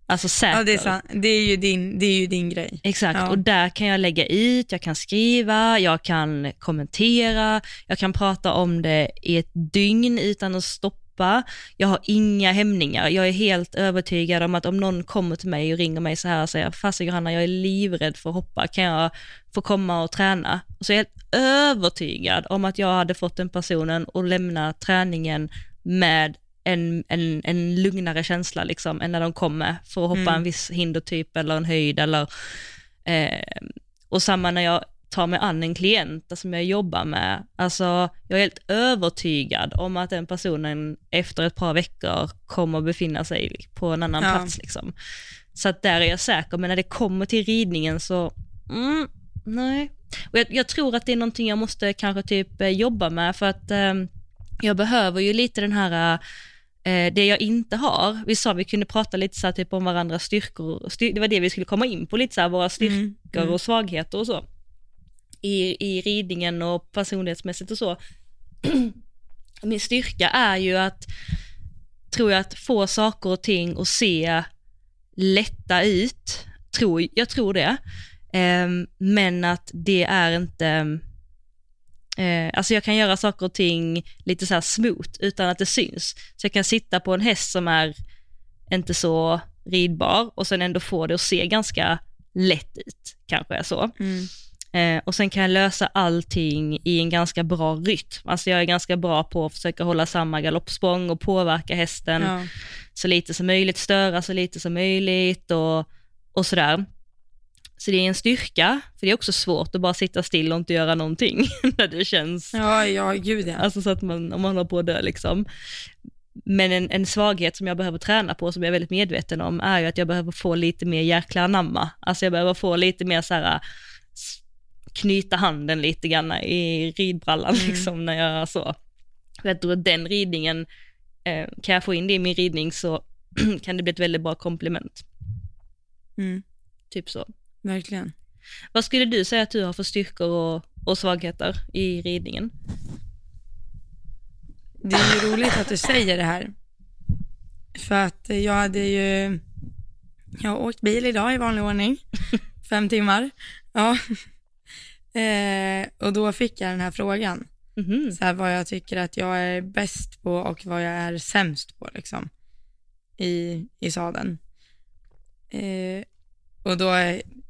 alltså säker. Ja, det är, sant. det är, ju, din, det är ju din grej. Exakt, Ja. och där kan jag lägga ut, jag kan skriva, jag kan kommentera, jag kan prata om det i ett dygn utan att stoppa. Jag har inga hämningar. Jag är helt övertygad om att om någon kommer till mig och ringer mig så här och säger, fasen Johanna, jag är livrädd för att hoppa, kan jag få komma och träna? Och så är jag helt övertygad om att jag hade fått den personen att lämna träningen med en, en, en lugnare känsla liksom, än när de kommer för att hoppa Mm. en viss hindertyp eller en höjd eller eh, och samma när jag tar mig an en klient som jag jobbar med. Alltså, jag är helt övertygad om att den personen efter ett par veckor kommer befinna sig på en annan Ja. plats. Liksom. Så att där är jag säker, men när det kommer till ridningen så, mm, nej. Och jag, jag tror att det är någonting jag måste kanske typ eh, jobba med för att eh, jag behöver ju lite den här eh, det jag inte har, vi sa vi kunde prata lite så här, typ om varandras styrkor, styr, det var det vi skulle komma in på lite så här, våra styrkor Mm, styrkor och svagheter och så. I, I ridningen och personlighetsmässigt och så. Min styrka är ju att, tror jag, att få saker och ting att se lätta ut. Tror, jag tror det. Ehm, men att det är inte, eh, alltså jag kan göra saker och ting lite så här smooth utan att det syns. Så jag kan sitta på en häst som är inte så ridbar och sen ändå få det att se ganska lätt ut, kanske är så. Mm. Eh, och sen kan jag lösa allting i en ganska bra rytm. Alltså jag är ganska bra på att försöka hålla samma galoppsprång och påverka hästen Ja. så lite som möjligt, störa så lite som möjligt och, och sådär. Så det är en styrka, för det är också svårt att bara sitta still och inte göra någonting när det känns, Ja, ja, gud ja. alltså så att man, om man håller på att dö liksom. Men en, en svaghet som jag behöver träna på, som jag är väldigt medveten om, är ju att jag behöver få lite mer jäkla anamma. Alltså jag behöver få lite mer så här, knyta handen lite grann i ridbrallan Mm. liksom när jag så. För jag tror att den ridningen, eh, kan jag få in det i min ridning så kan det bli ett väldigt bra komplement. Mm, Typ så. Verkligen. Vad skulle du säga att du har för styrkor och, och svagheter i ridningen? Det är ju roligt att du säger det här. För att jag hade ju, jag har åkt bil idag i vanlig ordning, fem timmar. Ja. Eh, och då fick jag den här frågan, Mhm. så här, vad jag tycker att jag är bäst på och vad jag är sämst på liksom, i, i sadeln. Eh, och då,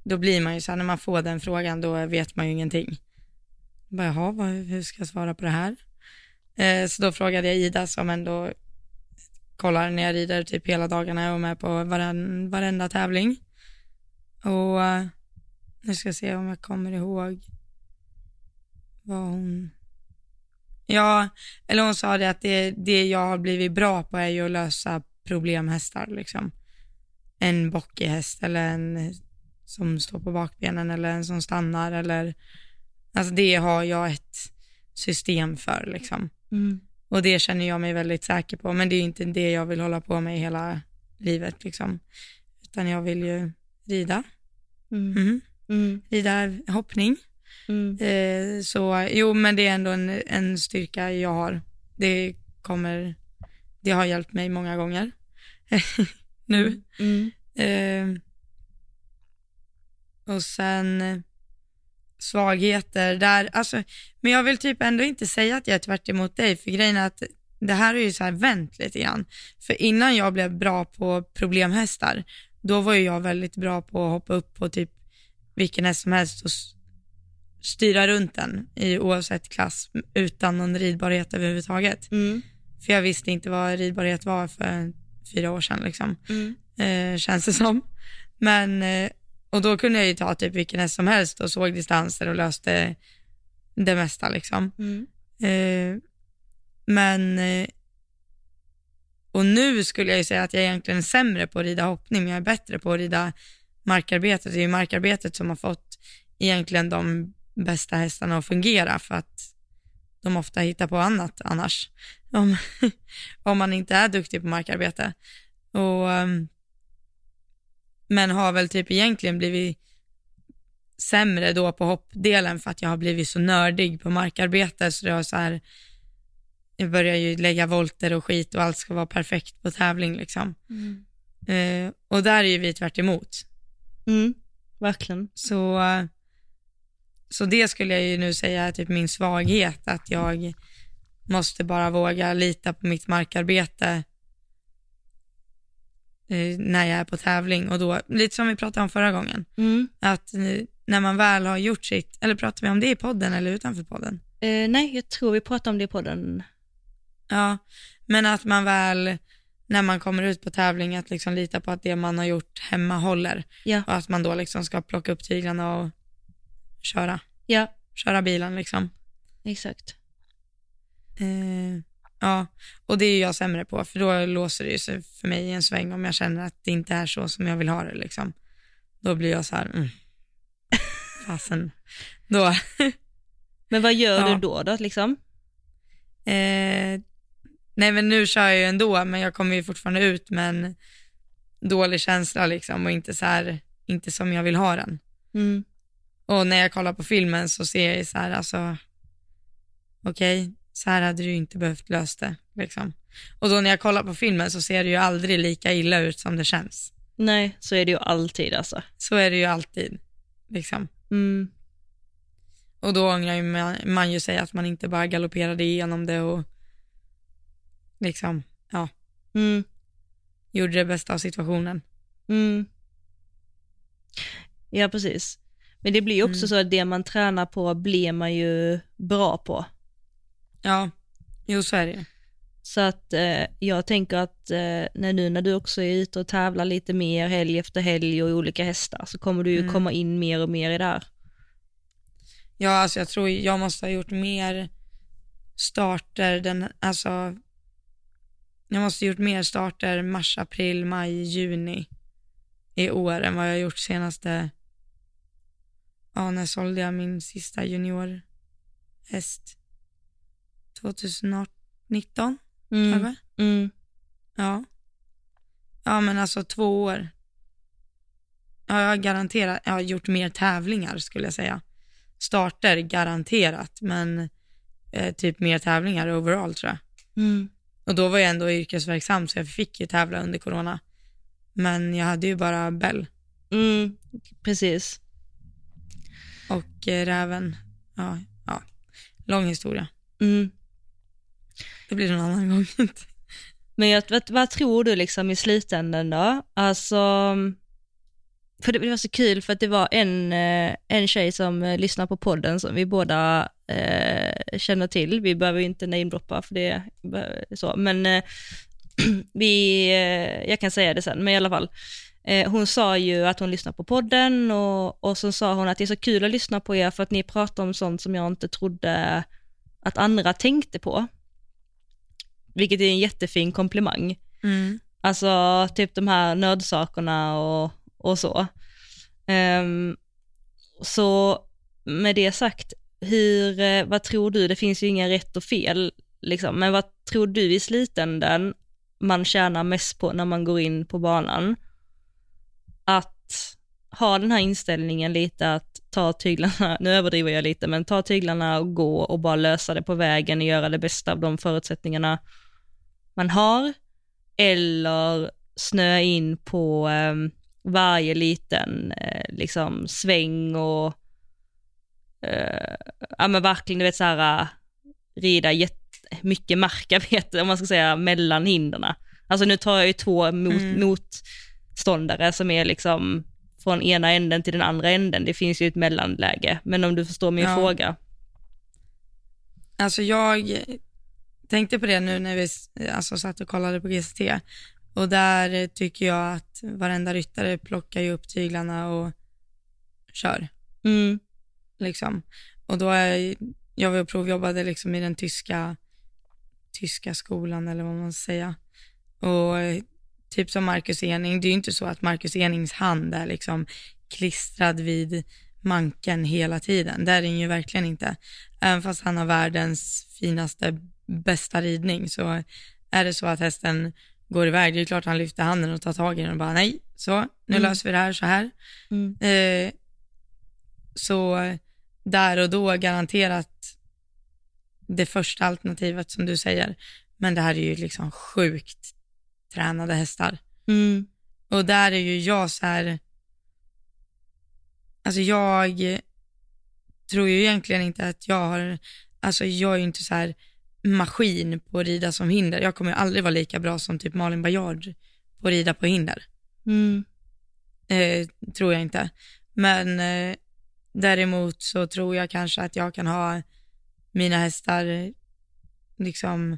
då blir man ju så här, när man får den frågan, då vet man ju ingenting. Bara, jaha, vad, hur ska jag svara på det här? Eh, så då frågade jag Ida som ändå kollar när jag rider typ hela dagarna och är med på varen, varenda tävling. Och eh, nu ska jag se om jag kommer ihåg vad hon... Ja, eller hon sa det att det, det jag har blivit bra på är ju att lösa problemhästar liksom. En bockig häst eller en som står på bakbenen eller en som stannar eller alltså det har jag ett system för liksom. Mm. Och det känner jag mig väldigt säker på, men det är inte det jag vill hålla på med hela livet liksom. Utan jag vill ju rida, Mm. mm. Mm. rida hoppning. Mm. Eh, så jo, men det är ändå en, en styrka jag har. Det kommer, det har hjälpt mig många gånger nu. Mm. Eh, och sen eh, svagheter där, alltså, men jag vill typ ändå inte säga att jag är tvärt emot dig, för grejen är att det här är ju så här vänt lite grann. För innan jag blev bra på problemhästar, då var ju jag väldigt bra på att hoppa upp på typ vilken häst som helst och styra runt den i oavsett klass utan någon ridbarhet överhuvudtaget. Mm. För jag visste inte vad ridbarhet var för fyra år sedan liksom Mm. eh, känns det som. Men, eh, och då kunde jag ju ta typ vilken häst som helst och såg distanser och löste det mesta liksom. Mm. Eh, men, eh, och nu skulle jag ju säga att jag egentligen är sämre på att rida hoppning, men jag är bättre på att rida markarbetet. Det är ju markarbetet som har fått egentligen de bästa hästarna att fungera för att de ofta hittar på annat annars. Om, om man inte är duktig på markarbete. Och, ehm, men har väl typ egentligen blivit sämre då på hoppdelen för att jag har blivit så nördig på markarbete så det har så här, jag börjar ju lägga volter och skit och allt ska vara perfekt på tävling liksom. Mm. Eh, och där är ju vi tvärt emot. Mm. Verkligen. Så, så det skulle jag ju nu säga är typ min svaghet, att jag måste bara våga lita på mitt markarbete när jag är på tävling och då, lite som vi pratade om förra gången, Mm. att eh, när man väl har gjort sitt, eller pratar vi om det i podden eller utanför podden? Eh, nej, jag tror vi pratade om det på den. Ja, men att man väl, när man kommer ut på tävling, att liksom lita på att det man har gjort hemma håller Ja, och att man då liksom ska plocka upp tyglarna och köra, ja, köra bilen liksom. exakt. Eh, ja, och det är jag sämre på, för då låser det sig för mig i en sväng om jag känner att det inte är så som jag vill ha det liksom. Då blir jag så här, mm. fasen. Då, Men vad gör Ja. du då, då liksom? eh, nej men nu kör jag ju ändå, men jag kommer ju fortfarande ut med en dålig känsla liksom och inte så här, inte som jag vill ha den. Mm. Och när jag kollar på filmen så ser jag ju så här, alltså, okej, så här hade du inte behövt lösa det. Liksom. Och då när jag kollar på filmen så ser det ju aldrig lika illa ut som det känns. Nej, så är det ju alltid alltså. Så är det ju alltid. Liksom. Mm. Och då ångrar ju man, man ju sig att man inte bara galopperade igenom det och liksom, ja, Mm. gjorde det bästa av situationen. Mm. Ja, precis. Men det blir ju också Mm. så att det man tränar på blir man ju bra på. Ja, jo så är det. Så att eh, jag tänker att eh, när nu när du också är ute och tävlar lite mer helg efter helg och i olika hästar så kommer du ju Mm. komma in mer och mer i det här. Ja, alltså jag tror jag måste ha gjort mer starter, den, alltså jag måste ha gjort mer starter mars, april, maj, juni i år än vad jag har gjort senaste, ja när sålde jag min sista juniorhäst? 2019 Mm. kanske? Mm. Ja. Ja men alltså två år. Ja, jag har garanterat, jag har gjort mer tävlingar skulle jag säga. Starter garanterat, men eh, typ mer tävlingar overall tror jag. Mm. Och då var jag ändå yrkesverksam så jag fick ju tävla under corona. Men jag hade ju bara Bell Mm. Precis. och eh, Räven. Ja, ja, lång historia. Mm. Det blir någon annan gång. Men jag, vad, vad tror du liksom i slutändan då? Alltså, för det, det var så kul för att det var en, eh, en tjej som eh, lyssnar på podden som vi båda eh, känner till. Vi behöver ju inte namedroppa för det är så, men eh, vi, eh, jag kan säga det sen, men i alla fall. Eh, hon sa ju att hon lyssnar på podden och, och så sa hon att det är så kul att lyssna på er för att ni pratar om sånt som jag inte trodde att andra tänkte på. Vilket är en jättefin komplimang. Mm. Alltså typ de här nödsakerna och, och så. Ehm, så med det sagt, hur, eh, vad tror du, det finns ju inga rätt och fel, liksom, men vad tror du i slutändan man tjänar mest på när man går in på banan? Att ha den här inställningen lite att ta tyglarna, nu överdriver jag lite, men ta tyglarna och gå och bara lösa det på vägen och göra det bästa av de förutsättningarna man har, eller snöa in på eh, varje liten eh, liksom sväng och eh, ja men verkligen du vet så här rida jätte, mycket markarbete om man ska säga mellan hinderna. Alltså nu tar jag ju två mot, Mm. motståndare som är liksom från ena änden till den andra änden. Det finns ju ett mellanläge, men om du förstår min Ja. fråga. Alltså jag tänkte på det nu när vi alltså, satt och kollade på GCT och där tycker jag att varenda ryttare plockar ju upp tyglarna och kör Mm, liksom. Och då är jag var och provjobbade liksom i den tyska, tyska skolan eller vad man ska säga. Och typ som Marcus Ening, det är ju inte så att Marcus Enings hand är liksom klistrad vid manken hela tiden. Det är den ju verkligen inte. Även fast han har världens finaste, bästa ridning så är det så att hästen går iväg. Det är klart han lyfter handen och tar tag i den och bara nej, så nu Mm. löser vi det här så här. mm, Eh, så där och då garanterat det första alternativet som du säger. Men det här är ju liksom sjukt tränade hästar. mm, Och där är ju jag så här, alltså jag tror ju egentligen inte att jag har, alltså jag är ju inte så här maskin på att rida som hinder. Jag kommer ju aldrig vara lika bra som typ Malin Bajard på att rida på hinder. mm, eh, tror jag inte. Men eh, däremot så tror jag kanske att jag kan ha mina hästar liksom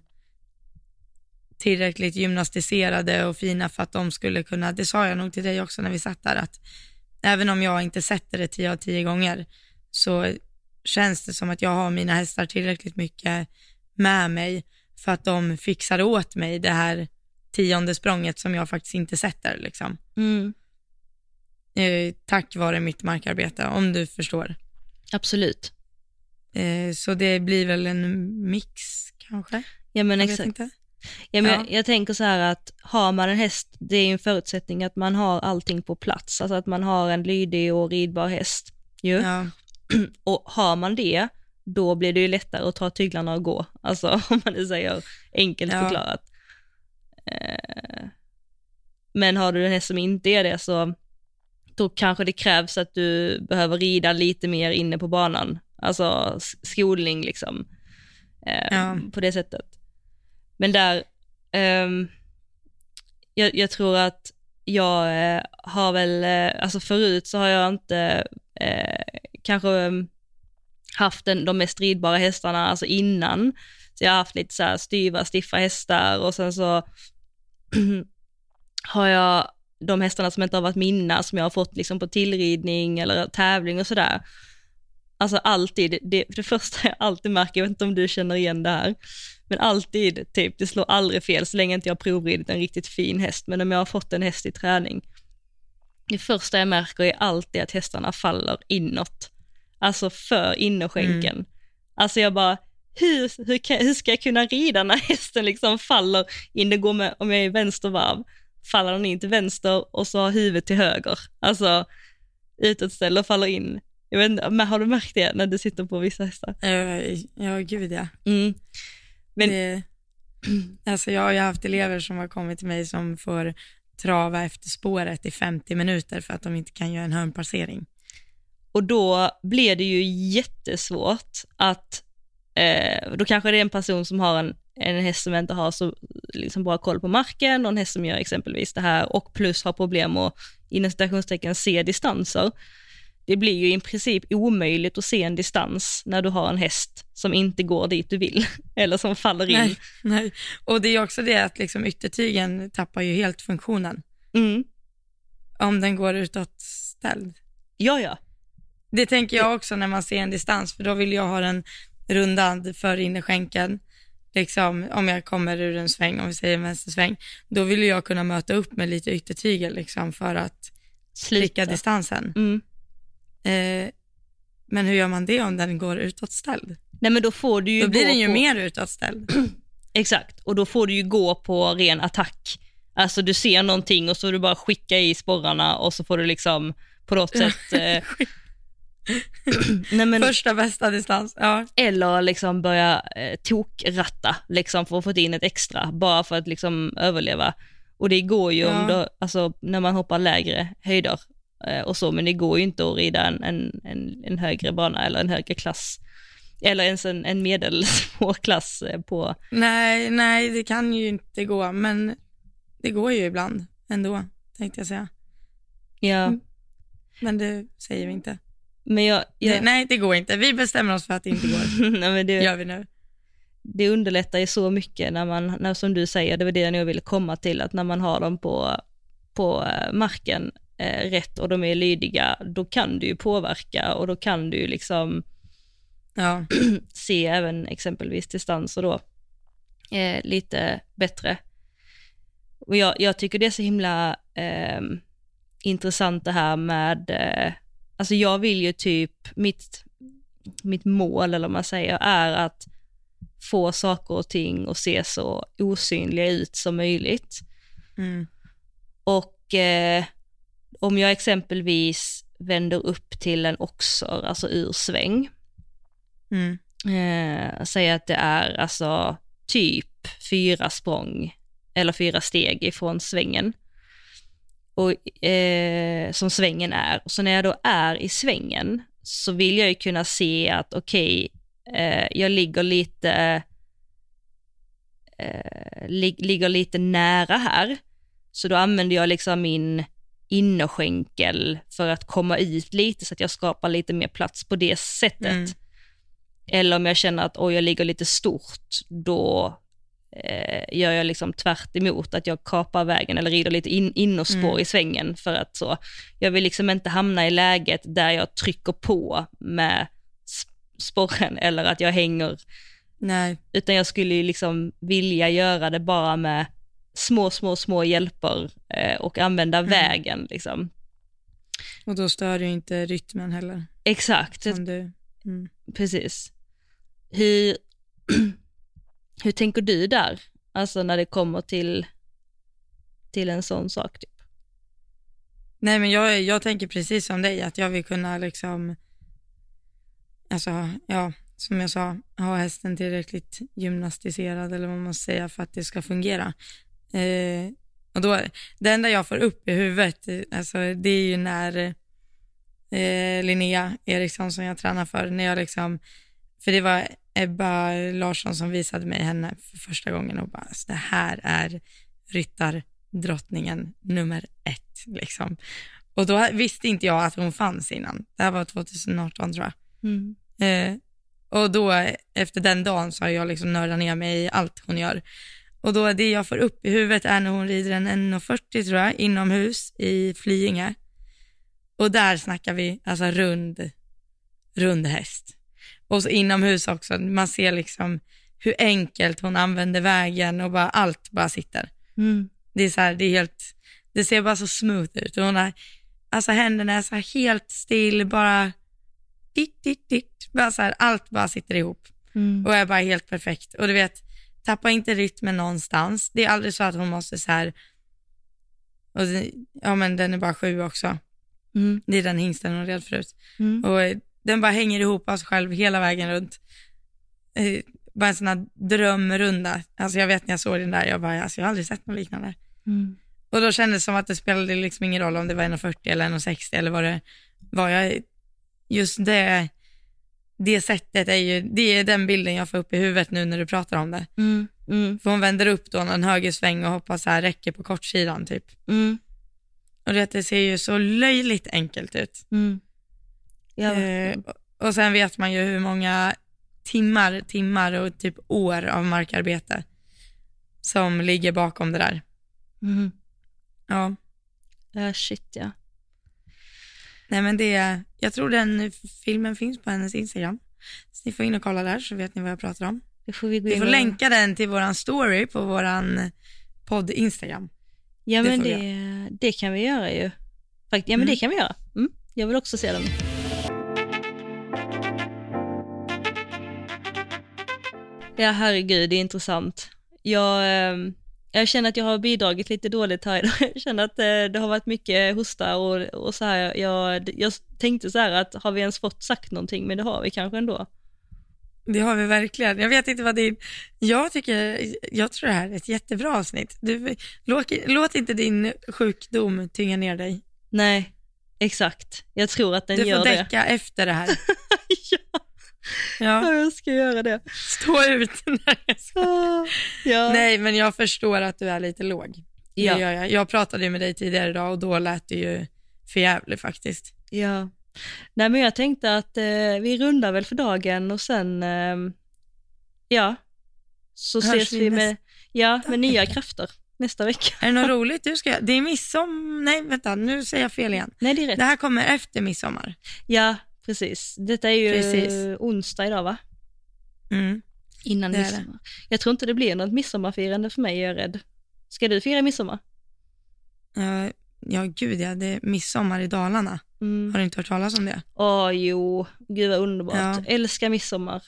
tillräckligt gymnastiserade och fina för att de skulle kunna, det sa jag nog till dig också när vi satt där, att även om jag inte sätter det tio av tio gånger så känns det som att jag har mina hästar tillräckligt mycket med mig för att de fixar åt mig det här tionde språnget som jag faktiskt inte sätter liksom mm. eh, tack vare mitt markarbete, om du förstår. Absolut. Eh, så det blir väl en mix kanske? Ja men Jag exakt. Ja, men Ja. jag, jag tänker så här att har man en häst, det är en förutsättning att man har allting på plats, alltså att man har en lydig och ridbar häst. Ju. Ja, Och har man det, då blir det ju lättare att ta tyglarna och gå, alltså om man nu säger enkelt Ja. förklarat. Eh, Men har du en häst som inte är det så då kanske det krävs att du behöver rida lite mer inne på banan, alltså skolning liksom, eh, Ja. på det sättet. Men där, um, jag, jag tror att jag eh, har väl, eh, alltså förut så har jag inte eh, kanske um, haft den, de mest stridbara hästarna, alltså innan. Så jag har haft lite så här styva, stiffa hästar och sen så har jag de hästarna som inte har varit mina, som jag har fått liksom på tillridning eller tävling och sådär. Alltså alltid, det, det första jag alltid märker, jag vet inte om du känner igen det här, men alltid, typ, det slår aldrig fel så länge inte jag har provridit en riktigt fin häst, men om jag har fått en häst i träning, det första jag märker är alltid att hästarna faller inåt, alltså för innerskänken. Mm. Alltså jag bara, hur, hur, hur ska jag kunna rida när hästen liksom faller in, det går med, om jag är i vänstervarv, faller den in till vänster och så har huvudet till höger. Alltså utåtställd och faller in. Jag vet inte, men har du märkt det när du sitter på vissa hästar? Uh, ja, gud ja. Mm. Men... Det, alltså jag har ju haft elever som har kommit till mig som får trava efter spåret i 50 minuter för att de inte kan göra en hörnpassering. Och då blir det ju jättesvårt att, eh, då kanske det är en person som har en en häst som inte har så liksom, bra koll på marken och en häst som gör exempelvis det här och plus har problem att inom citationstecken se distanser. Det blir ju i princip omöjligt att se en distans när du har en häst som inte går dit du vill eller som faller in. Nej, nej. och det är också det att liksom yttertygen tappar ju helt funktionen. Mm. Om den går utåt ställd. Ja, ja. Det tänker jag också när man ser en distans, för då vill jag ha den rundad för innerskänken liksom, om jag kommer ur en sväng, om vi säger en vänstersväng, då vill jag kunna möta upp med lite yttertygel liksom, för att slicka distansen. Mm. Eh, men hur gör man det om den går utåtställd? Nej men då får du ju Då blir den ju på... mer utåtställd. Exakt, och då får du ju gå på ren attack. Alltså du ser någonting och så du bara skicka i sporrarna och så får du liksom på något sätt eh, Nej, men, Första bästa distans, ja. Eller liksom börja eh, tokratta liksom för att få in ett extra, bara för att liksom överleva. Och det går ju ja. om då, alltså, när man hoppar lägre höjder och så, men det går ju inte att rida en, en, en, en högre bana eller en högre klass. Eller ens en, en medelsvår klass eh, på... Nej, nej, det kan ju inte gå, men det går ju ibland ändå, tänkte jag säga. Ja. Mm. Men det säger vi inte. Men jag, jag... Det, nej, det går inte. Vi bestämmer oss för att det inte går. nej, men det gör vi nu. Det underlättar ju så mycket när man, när, som du säger, det var det jag ville komma till, att när man har dem på, på eh, marken eh, rätt och de är lydiga, då kan du ju påverka och då kan du ju liksom ja. se även exempelvis distanser då eh, lite bättre. Och jag, jag, tycker det är så himla eh, intressant det här med eh, Alltså jag vill ju typ, mitt, mitt mål eller vad man säger, är att få saker och ting att se så osynliga ut som möjligt. Mm. Och eh, om jag exempelvis vänder upp till en oxer, alltså ur sväng, mm. eh, säger att det är alltså typ fyra språng eller fyra steg ifrån svängen och, eh, som svängen är. Så när jag då är i svängen så vill jag ju kunna se att okej, okay, eh, jag ligger lite, eh, lig, ligger lite nära här. Så då använder jag liksom min innerskänkel för att komma ut lite så att jag skapar lite mer plats på det sättet. Mm. Eller om jag känner att oj, jag ligger lite stort, då eh, gör jag liksom tvärt emot att jag kapar vägen eller rider lite in, innerspår mm. i svängen för att så, jag vill liksom inte hamna i läget där jag trycker på med sporren eller att jag hänger. Nej. Utan jag skulle liksom vilja göra det bara med små, små, små hjälper eh, och använda mm. vägen liksom. Och då stör du inte rytmen heller. Exakt. Du, mm. Precis. Hur, Hur tänker du där? Alltså när det kommer till, till en sån sak typ? Nej men jag, jag tänker precis som dig, att jag vill kunna liksom, alltså ja, som jag sa, ha hästen tillräckligt gymnastiserad eller vad man ska säga för att det ska fungera. Eh, och då, det enda jag får upp i huvudet, alltså det är ju när eh, Linnea Eriksson som jag tränar för, när jag liksom, för det var Ebba Larsson som visade mig henne för första gången och bara, det här är ryttardrottningen nummer ett. Liksom. Och då visste inte jag att hon fanns innan. Det här var 2018 tror jag. Mm. Eh, Och då efter den dagen så har jag liksom nördat ner mig i allt hon gör. Och då det jag får upp i huvudet är när hon rider en 1,40 tror jag, inomhus i Flyinge. Och där snackar vi alltså rund, rund häst. Och så inomhus också, man ser liksom hur enkelt hon använder vägen och bara allt bara sitter. Mm. Det är så här, det är helt, det ser bara så smooth ut. Och hon har, alltså händerna är så helt still, bara ditt, ditt, ditt. Bara så här, allt bara sitter ihop Mm. och är bara helt perfekt. Och du vet, tappa inte rytmen någonstans. Det är aldrig så att hon måste så här, och ja men den är bara sju också. Mm. Det är den hingsten hon red förut. Mm. Och eh, den bara hänger ihop av sig själv hela vägen runt. Eh, bara en sån här drömrunda. Alltså jag vet när jag såg den där, jag bara, alltså jag har aldrig sett något liknande. Mm. Och då kändes det som att det spelade liksom ingen roll om det var 1,40 eller 1,60 eller vad det var. Jag, just det, det sättet är ju, det är den bilden jag får upp i huvudet nu när du pratar om det. Mm. Mm. För hon vänder upp då en högersväng och hoppas så här räcker på kortsidan typ. Mm. Och det, det ser ju så löjligt enkelt ut. Mm. Ja, Eh, och- sen vet man ju hur många timmar, timmar och typ år av markarbete som ligger bakom det där. mm. Ja, ja shit ja. nej men det, jag tror den filmen finns på hennes Instagram. Så ni får in och kolla där så vet ni vad jag pratar om. Det får vi Vi får länka den till våran story på våran podd Instagram. Ja det men det, det kan vi göra ju. Fakt, ja men Mm. det kan vi göra. Mm. Jag vill också se den. Ja herregud, det är intressant. Jag, ehm, jag känner att jag har bidragit lite dåligt här idag. Jag känner att eh, det har varit mycket hosta och, och så här. Jag, jag tänkte så här att har vi ens fått sagt någonting, men det har vi kanske ändå. Det har vi verkligen. Jag vet inte vad din, jag tycker, jag tror det här är ett jättebra avsnitt. Du, låt, låt inte din sjukdom tynga ner dig. Nej, exakt. Jag tror att den Du gör får det. däcka efter det här. ja, Ja, jag ska göra det. stå ut. när jag ska- Ah, ja. Nej, men jag förstår att du är lite låg. Det Ja. gör jag. jag pratade med dig tidigare idag och då lät det ju förjävligt faktiskt. Ja. Nej men jag tänkte att eh, vi rundar väl för dagen och sen, eh, ja, så Hörs ses vi med, nästa ja, med nya krafter nästa vecka. Är det något roligt du ska? Det är midsommar, nej vänta, nu säger jag fel igen. Nej det är rätt. Det här kommer efter midsommar. Ja, precis. Detta är ju Precis. onsdag idag va? Mm. Innan Det midsommar. Jag tror inte det blir något midsommarfirande för mig, jag är rädd. Ska du fira midsommar? Ja, ja, gud ja, det är midsommar i Dalarna. Mm. Har du inte hört talas om det? Åh jo, gud vad underbart. Ja. Älskar midsommar.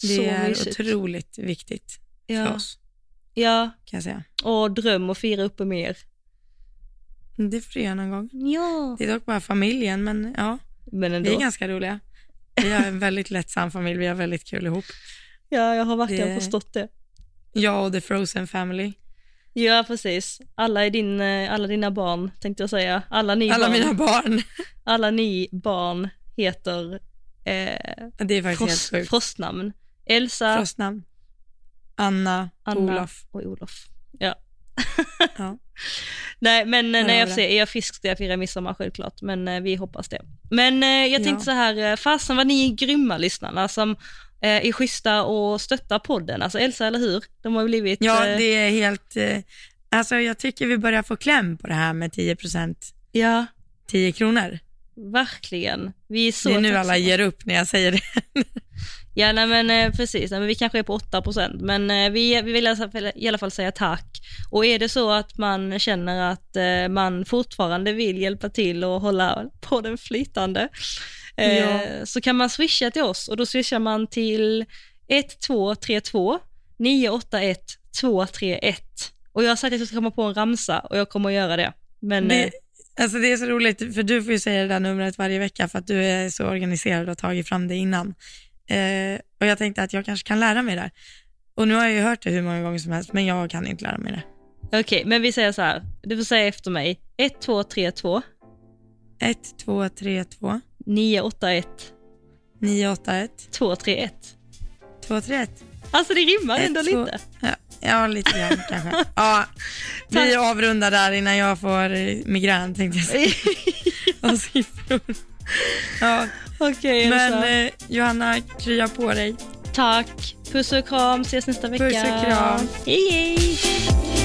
Det Så är mysigt. otroligt viktigt för Ja, oss, ja. kan jag säga. och dröm och fira uppe mer. Det får du göra någon gång. Ja. Det är dock bara familjen, men ja, Men vi ändå. är ganska roliga. Vi har en väldigt lättsam familj, vi har väldigt kul ihop. Ja, jag har verkligen Det- förstått det. Jag och the frozen family. Ja, precis. Alla, är din, eh, alla dina barn, tänkte jag säga. Alla ni, Alla barn, mina barn. alla ni barn heter eh, Det är faktiskt helt frost, sjukt. frostnamn. Elsa, Frostnamn. Anna, Anna Olof. och Olof. Ja. Ja. Nej, men Jag när jag hör får det. se, är jag fisk ska jag fira midsommar självklart, men eh, vi hoppas det. Men eh, jag tänkte Ja. så här, eh, fasen vad ni är grymma lyssnarna som är schyssta och stöttar podden. Alltså Elsa, eller hur? De har blivit... Ja, det är helt, alltså jag tycker vi börjar få kläm på det här med 10 ja 10 kronor. verkligen. Vi är så det är nu alla ger upp när jag säger det. Ja, nej men eh, precis. Nej, men vi kanske är på 8%, men eh, vi, vi vill i alla fall- säga tack. Och är det så att man känner att eh, man fortfarande vill hjälpa till och hålla på den flytande, Ja. så kan man swisha till oss och då swishar man till 1232 981 231. Och jag har sagt att jag ska komma på en ramsa och jag kommer att göra det. Men det. Alltså det är så roligt, för du får ju säga det där numret varje vecka för att du är så organiserad och har tagit fram det innan. Eh, och jag tänkte att jag kanske kan lära mig det. Och nu har jag ju hört det hur många gånger som helst, men jag kan inte lära mig det. okej, men vi säger så här. Du får säga efter mig. 1232 1, 2, 3, 2, 981 981, 231. 2, 3, 1. Alltså det rimmar ändå Ett, två- lite. Ja, ja lite grann kanske. Ja, vi avrundar där innan jag får migrän tänkte jag säga. Av siffror. Ja, Okej. Men eh, Johanna, krya på dig. Tack. Puss och kram, ses nästa vecka. Puss och kram. Hej hej.